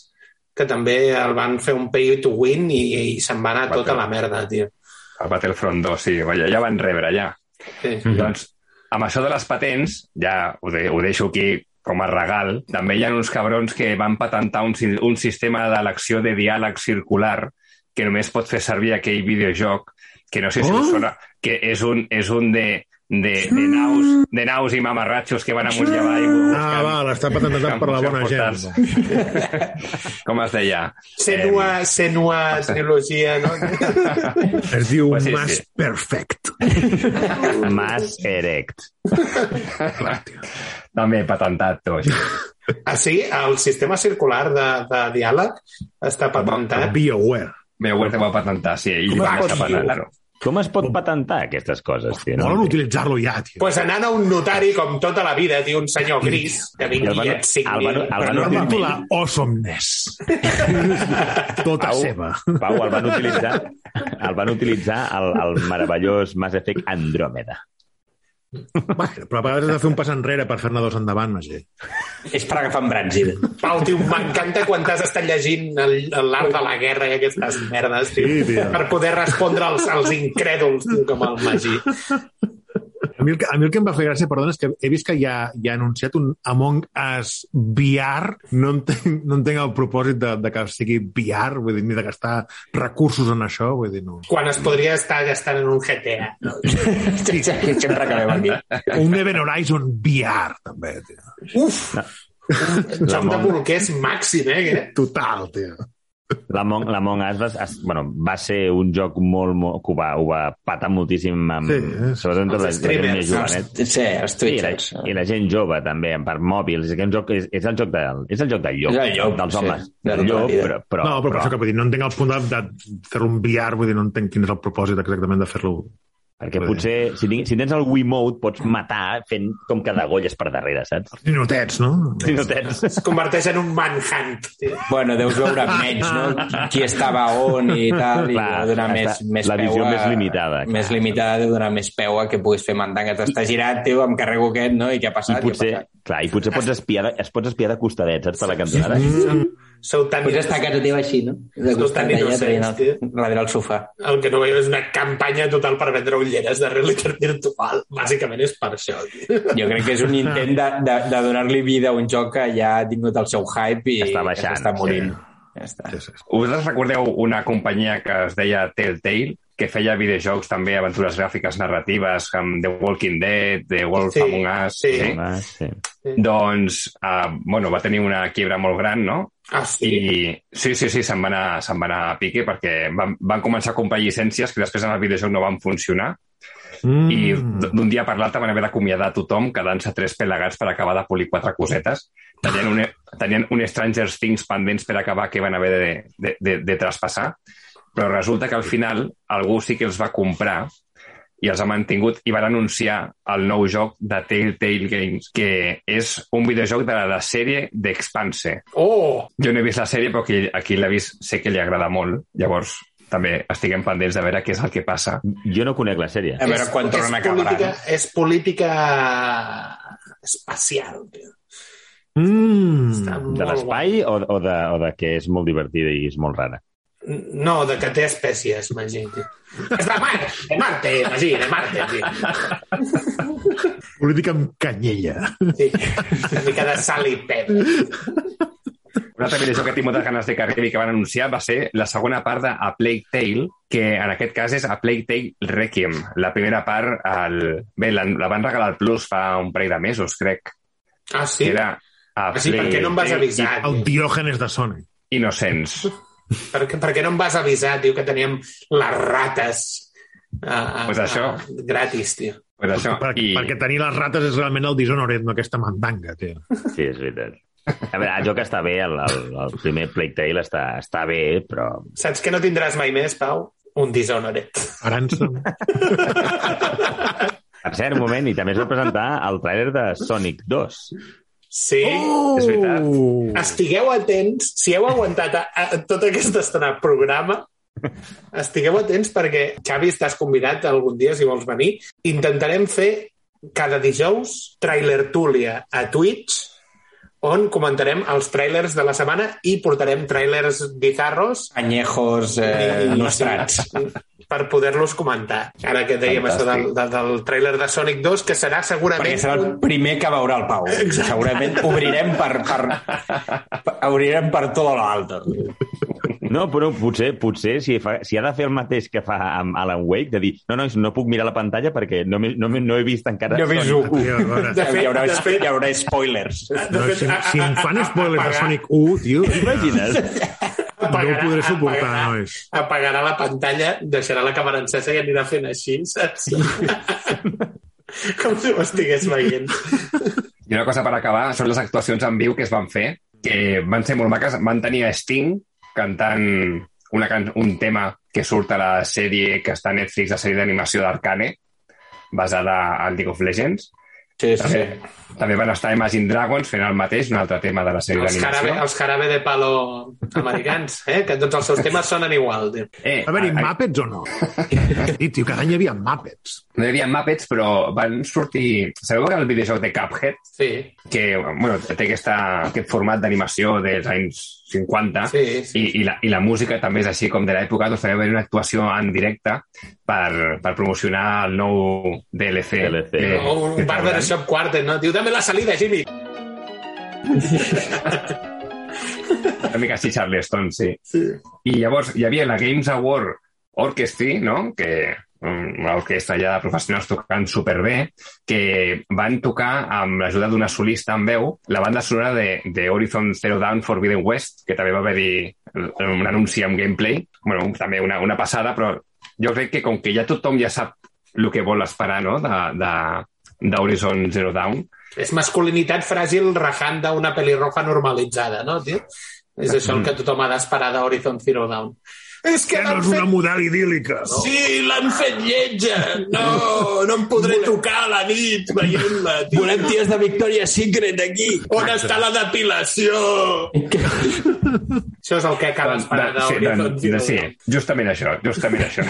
que també el van fer un pay to win i, i se'n va anar tota la merda, tio. El Battlefront 2, sí, ja, ja van rebre, ja. Sí. Mm -hmm. Doncs, amb això de les patents, ja ho, de, ho deixo aquí com a regal, també hi ha uns cabrons que van patentar un, si- un sistema d'elecció de diàleg circular que només pot fer servir aquell videojoc que no sé si Oh! us sona, que és un, és un de, de, de, naus, de naus i mamarratxos que van amunt i avall. Ah, buscant- val, està patentat per la bona gent. Com es deia? Senua, Senua trilogia, no? Es diu Pues sí, Mas sí. Perfect. Mas erect. També patentat, tot això. Ah, sí? El sistema circular de, de diàleg està patentat. BioWare. Bé, ho va patentar, sí, i Com va es pot deixar dir? patentar-ho. Com es pot patentar aquestes coses, tio? No? Volen utilitzar-lo ja, tio. pues anant a un notari com tota la vida, tio, un senyor gris, que vingui el van- i et signi. el van- el Però van no utilitzar- titular Awesomeness. Tota Pau, seva. Pau, el van utilitzar, el van utilitzar el, el meravellós Mass Effect Andròmeda. Bueno, però a vegades has de fer un pas enrere per fer-ne dos endavant, Magí. És per agafar en Branzida. Pau, tio, m'encanta quan t'has estat llegint l'art de la guerra i aquestes merdes, tio, Sí, tio. per poder respondre als, als incrèduls, tio, com el Magí. A mi, el que, a mi el que em va fer gràcia, perdona, és que he vist que ja, ja ha anunciat un Among Us VR. No entenc, no entenc el propòsit de, de que sigui VR, vull dir, ni de gastar recursos en això, vull dir, no. Quan es podria estar gastant en un GTA. No? Sí, sí, sempre acabem aquí. Un Event Horizon VR, també, tio. Uf! Un joc de bolquers màxim, eh? Total, tio. L'Among l'Among Us va, es, bueno, va ser un joc molt, molt que ho va, ho va patar moltíssim amb, Sí, sí, és- sobretot entre la, els la gent més jovenet. Sí, els I la, Twitchers. I la gent jove, també, per mòbils. És, joc, és, és, el joc del, és el joc del llop, el llop, dels sí, homes. de del tota la llop, però, però, no, però, per això que vull dir, no entenc el punt de, de fer-lo un VR, vull dir, no entenc quin és el propòsit exactament de fer-lo... perquè dir. potser, si, tinc, si tens el Wiimote, pots matar fent com que degolles per darrere, saps? Ninotets, no? Si no tens... Es converteix en un manhunt. Tio. Bueno, deus veure menys, no? Qui estava on i tal, i Clar, deu donar més, més la peu visió a, més limitada, clar. Més limitada deu donar més peu a que puguis fer mandangues. Està girat, tio, em carrego aquest, no? I què ha I passat? potser, Què ha passat? clar, i potser pots espiar, de, es pots espiar de costadet, saps, per la cantonada. Sou tan... Potser està a casa teva així, no? De Sou tan innocents, tio. darrere el sofà. El que no veieu és una campanya total per vendre ulleres de realitat virtual. Bàsicament és per això. Tio. Jo crec que és un intent de, de, de donar-li vida a un joc que ja ha tingut el seu hype i Està baixant, que s'està morint. sí. Ja està. Sí, sí, sí. Us recordeu una companyia que es deia Telltale, que feia videojocs també, aventures gràfiques narratives, amb The Walking Dead, The Wolf Sí, Among Us... sí. Ah, sí. Doncs, uh, bueno, va tenir una quiebra molt gran, no? Ah, sí. I sí, sí, sí, se'n va anar, se'n va anar a pique perquè van, van començar a comprar llicències que després en el videojoc no van funcionar Mm. i d'un dia per l'altre van haver d'acomiadar tothom quedant-se tres pelegats per acabar de polir quatre cosetes. Tenien un, tenien un Stranger Things pendents per acabar que van haver de, de, de, de traspassar, però resulta que al final algú sí que els va comprar i els ha mantingut i van anunciar el nou joc de Telltale Games, que és un videojoc de la, la sèrie d'Expanse. Oh! Jo no he vist la sèrie, però qui, a qui l'ha vist sé que li agrada molt. Llavors, també estiguem pendents de veure què és el que passa. Jo no conec la sèrie. A veure quan tornen a acabar. política, és política espacial. Tio. Mm. De l'espai o, o, de, o de que és molt divertida i és molt rara? No, de que té espècies, Magí. És de Marte, de Marte, Magí, de Marte. Tio. Política amb canyella. Sí. Una mica de sal i pep. Una altra videojoc que tinc moltes ganes de que arribi que van anunciar va ser la segona part de A Plague Tale, que en aquest cas és A Plague Tale Requiem. La primera part, el... bé, la, la van regalar al Plus fa un parell de mesos, crec. Ah, sí? Que era A Ah, sí, per què no em vas avisar? El diògenes de Sony. Innocents. Per, per què no em vas avisar, tio, que teníem les rates uh, Pues això. gratis, tio? Pues això. Per, I, Perquè tenir les rates és realment el Dishonored, no aquesta mandanga, tio. Sí, és veritat. A veure, el joc està bé, el, el, el primer Plague Tale està, està bé, però... Saps que no tindràs mai més, Pau? Un Dishonored. Ransom. Per cert, un moment, i també es va presentar el tràiler de Sonic 2. Sí. Oh! És veritat. Estigueu atents, si heu aguantat a, a, tota aquesta estona programa, estigueu atents perquè, Xavi, estàs convidat algun dia, si vols venir. Intentarem fer cada dijous trailer Túlia a Twitch, on comentarem els trailers de la setmana i portarem trailers bizarros Anyejos eh, i- nostrats. Per poder-los comentar. Ara que dèiem això del, del, del trailer de Sonic 2, que serà segurament... Perquè serà el primer que veurà el Pau. Segurament obrirem per, per, per obrirem per tot l'altre. No, però potser, potser si, fa, si ha de fer el mateix que fa amb Alan Wake, de dir, no, no, no puc mirar la pantalla perquè no, no, no he vist encara... No he vist Sonic. un. Tio, a veure. De fet- hi, haurà, de fet- hi haurà spoilers. de No, fet, si, a- si a- em fan spoilers de Sonic 1, tio, T'imagines? no ho podré suportar, apagarà, nois. apagarà la pantalla, deixarà la càmera encesa i anirà fent així, saps? Com si ho estigués veient. I una cosa per acabar són les actuacions en viu que es van fer, que van ser molt maques. Van tenir a Sting cantant una can un tema que surt a la sèrie que està a Netflix, la sèrie d'animació d'Arcane, basada al League of Legends. Sí, sí. També, també van estar Imagine Dragons fent el mateix, un altre tema de la sèrie d'animació. els jarabe de palo americans, eh? que tots els seus temes sonen igual. Tio. Eh, A veure, a- a- Muppets o no? I, tio, cada any hi havia Muppets. no hi havia Muppets, però van sortir... Sabeu que el videojoc de Cuphead, Sí, que bueno, té aquesta, aquest format d'animació dels anys 50, sí, sí. I, i, la, i la música també és així com de l'època, doncs també va haver una actuació en directe per, per promocionar el nou DLC. DLC, que- O un que Barbershop Quartet, no? Diu, dame la salida, Jimmy. Una mica així Charleston, sí. Sí. I llavors hi havia la Games Award Orchestra, no? que una orquestra ja de professionals tocant superbé, que van tocar amb l'ajuda d'una solista en veu la banda sonora de, de Horizon Zero Dawn Forbidden West, que també va haver-hi un anunci amb gameplay, bueno, també una, una passada, però jo crec que com que ja tothom ja sap el que vol esperar no? d'Horizon Zero Dawn, És masculinitat fràgil rajant d'una pelirroja normalitzada, no, tio? És això el que tothom ha d'esperar d'Horizon Zero Dawn. És que Que no és una fet... model idíl·lica, no? Sí, l'han fet lletja! No, no em podré tocar a la nit veient-la. Volem ties de Victoria's Secret aquí. On està la depilació? això és el que cal esperar De- sí, d'Horizon de- sí, justament això, justament això.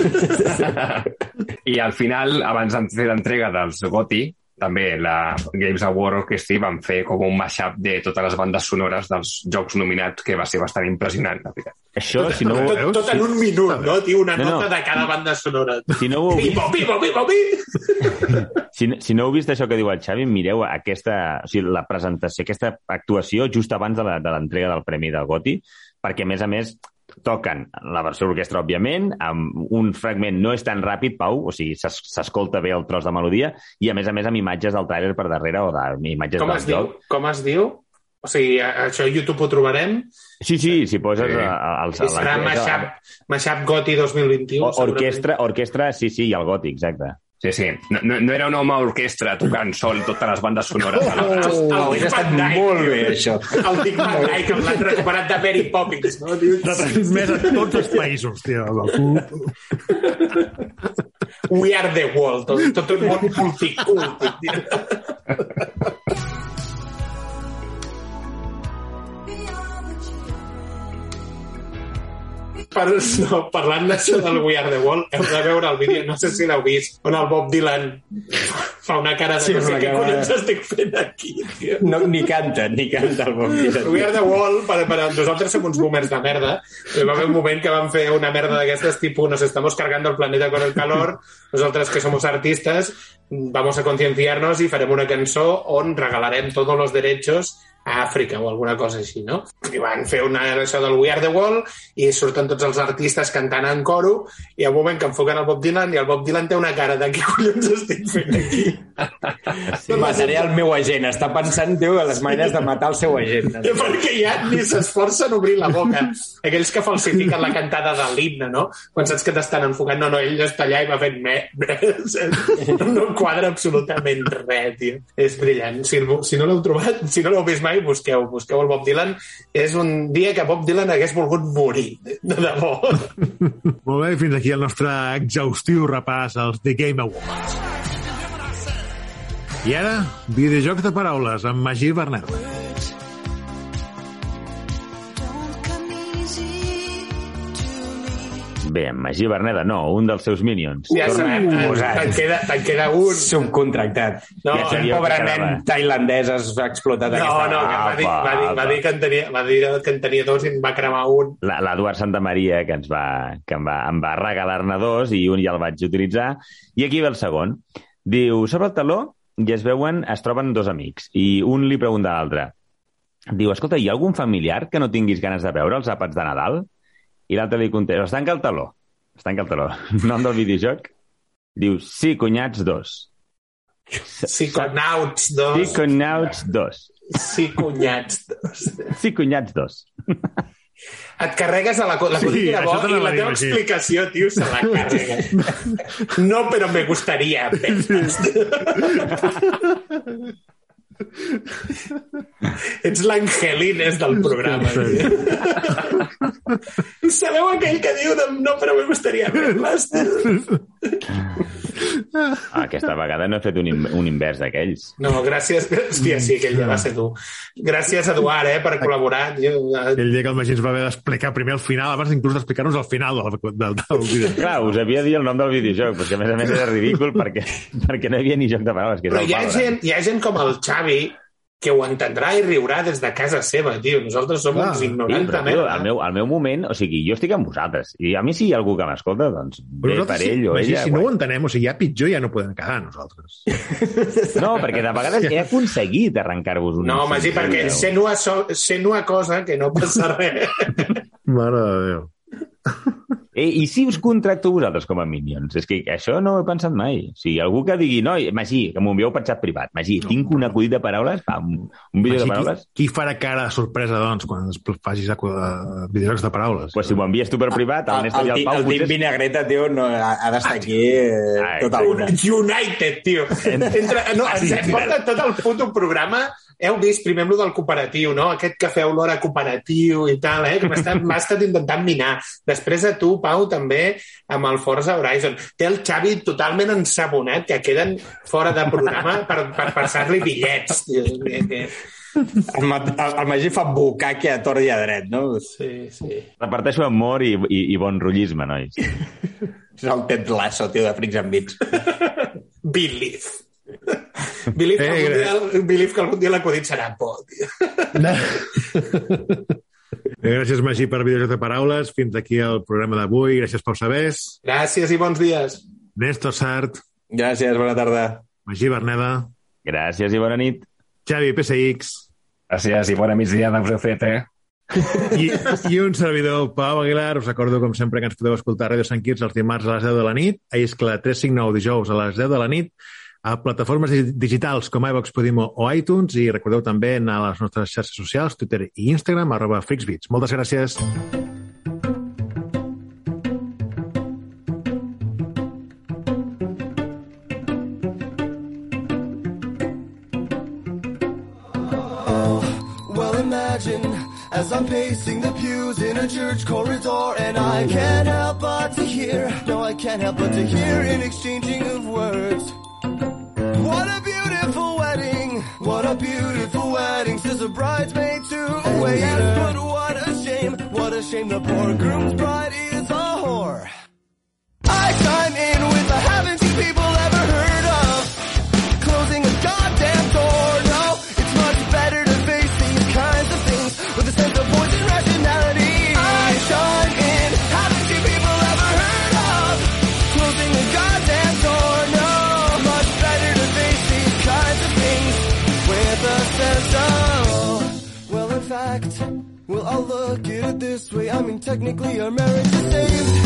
I al final, abans de fer l'entrega dels GOTY, també la Games Award Orchestra van fer com un mashup de totes les bandes sonores dels jocs nominats, que va ser bastant impressionant, la veritat. Això, si no, Tot, tot en un minut, no, tio? Una No, no. nota de cada banda sonora. si no ho heu vist, Pipo, pipo, si, si no heu vist això que diu el Xavi, mireu aquesta, o sigui, la presentació, aquesta actuació just abans de la- de l'entrega del Premi del Goti, perquè, a més a més, toquen la versió orquestra, òbviament, amb un fragment no és tan ràpid, Pau, o sigui, s'es- s'escolta bé el tros de melodia, i a més a més amb imatges del tràiler per darrere o d'imatges Com del es diu? joc. Com es diu? O sigui, això a YouTube ho trobarem Sí, sí, si poses Sí. els... i serà Mashup, Mashup Goti 2021. O- Orquestra, orquestra, sí, sí, i el Goti, exacte. Sí, sí. No, no, no era un home orquestra tocant sol totes les bandes sonores. alhora. segurament. Oh, hauria estat molt bé, això. El Dick Van Dyke, amb l'han recuperat de Mary Poppins, no? Retransmès a tots els països, tio. We are the world, tot, tot un món multiculti. Per, no, parlant d'això del We Are The World, heu de veure el vídeo, no sé si l'heu vist, on el Bob Dylan fa una cara de Sí, no sé què collons estic fent aquí, tio. No, ni canta, ni canta el bon dia. We Are The Wall, per, per, nosaltres som uns boomers de merda. Hi va haver un moment que vam fer una merda d'aquestes tipus nos estamos cargando el planeta con el calor, nosotros que somos artistas vamos a concienciarnos y farem una cançó on regalarem tots los derechos a Àfrica o alguna cosa així, no? I van fer una això del We Are the World i surten tots els artistes cantant en coro i al moment que enfoquen el Bob Dylan i el Bob Dylan té una cara de què collons estic fent aquí? Sí, mataré el meu agent. Està pensant, tio, a les maneres de matar el seu agent. I perquè ja ni s'esforcen a obrir la boca. Aquells que falsifiquen la cantada de l'himne, no? Quan saps que t'estan enfocant, no, no, ell està allà i va fent me, me. No quadra absolutament res, tio. És brillant. Si, si no l'heu trobat, si no l'heu vist mai, busqueu, busqueu el Bob Dylan. És un dia que Bob Dylan hagués volgut morir, de debò. Molt bé, fins aquí el nostre exhaustiu repàs als The Game Awards. I ara, videojocs de paraules amb Magí Bernat. Bé, en Magí Berneda, no, un dels seus minions. Ja sabem, te'n queda, te'n queda un. Subcontractat. No, No, ja sabíeu pobre que nen tailandès es va explotar No, aquesta no, que va dir, va, dir, va, dir que en tenia, va dir que en tenia dos i en va cremar un. La- L'Eduard Santa Maria, que, ens va, que em va, em va regalar-ne dos i un ja el vaig utilitzar. I aquí ve el segon. Diu, sobre el taló i es veuen, es troben dos amics i un li pregunta a l'altre. Diu, escolta, hi ha algun familiar que no tinguis ganes de veure els àpats de Nadal? I l'altre li contesta, es tanca el taló. Es tanca el taló. Nom del videojoc? Diu, sí, cunyats dos. Psiconauts, dos. Sí, cunyats dos. Sí, cunyats. Dos. Sí, cunyats dos. Et carregues a la, la Sí, codina això bo i la teva explicació, tio, se la carrega. No, però me gustaría. Ets l'Angelines del programa. tio. Sabeu aquell que diu de, no, però me gustaría verlas? Ah, aquesta vegada no he fet un, in- un invers d'aquells. No, gràcies. Hòstia, sí, aquell ja va ser tu. Gràcies, Eduard, eh, per col·laborar. tio. El dia que el Magí ens va haver d'explicar primer el final, abans inclús d'explicar-nos el final del, del, del vídeo. Clar, us havia dir el nom del videojoc, però que a més a més era ridícul perquè, perquè no hi havia ni joc de paraules. Que és Però el hi ha, gent, hi ha gent com el Xavi que ho entendrà i riurà des de casa seva, tio. Nosaltres som Clar. uns Sí, ignorants però, de merda. al, meu, al meu moment, o sigui, jo estic amb vosaltres. I a mi si hi ha algú que m'escolta, doncs bé per ell o Magí, ella. si no ho entenem, o sigui, ja pitjor ja no podem quedar nosaltres. No, perquè de vegades he aconseguit arrencar-vos un... No, Magí, perquè sent una, so, sent una cosa que no passa res. Mare de Déu. Eh, I si us contracto vosaltres com a Minions? És que això no ho he pensat mai. O sigui, algú que digui, no, Magí, que m'ho envieu per xat privat. Magí, tinc un acudit de paraules, va, un, un vídeo de Magí, paraules. qui, qui farà cara de sorpresa, doncs, quan es facis a, a videojocs de paraules? Pues si m'ho envies tu per privat, el El, Néstor el, i el Pau el potser... Vinagreta, tio, no, ha, ha d'estar aquí eh, tota una. United, tio. Entre, no, ens hem portat tot el puto programa heu vist primer amb lo del cooperatiu, no? Aquest que feu l'hora cooperatiu i tal, eh? Que m'ha estat, intentant minar. Després a tu, Pau, també, amb el Forza Horizon. Té el Xavi totalment ensabonat, que queden fora de programa per, per passar-li bitllets. El, el, el Magí fa bucaque a tort i a dret, no? Sí, sí. Reparteixo amor i, i, i bon rotllisme, nois. És el Ted Lasso, tio, de Freaks and Beats. Believe. Believe, que Eh, algun dia, believe que algun dia l'acudit serà por, tio. Eh, Gràcies, Magí, per videojocs de paraules. Fins aquí el programa d'avui. Gràcies pels sabers. Gràcies i bons dies. Néstor Sart, Gràcies, bona tarda. Magí Berneda, Gràcies i bona nit. Xavi PSX Gràcies i bona migdiada us heu fet, eh? i, i un servidor, Pau Aguilar. Us recordo, com sempre, que ens podeu escoltar a Ràdio Sant Quirze els dimarts a les 10 de la nit, a Iscla 359 dijous a les 10 de la nit, a plataformes di- digitals com iVox, Podimo o iTunes i recordeu també anar a les nostres xarxes socials, Twitter i Instagram, arroba FreaksBeats. Moltes gràcies. Well, imagine as I'm pacing the pews in a church corridor, and I can't help but to hear, no, I can't help but to hear an exchanging of words. What a beautiful wedding! What a beautiful wedding! Says a bridesmaid to a waiter. But what a shame! What a shame! The poor groom's bride is a whore. I chime in with a haven't you people ever heard I mean, technically, our marriage is saved.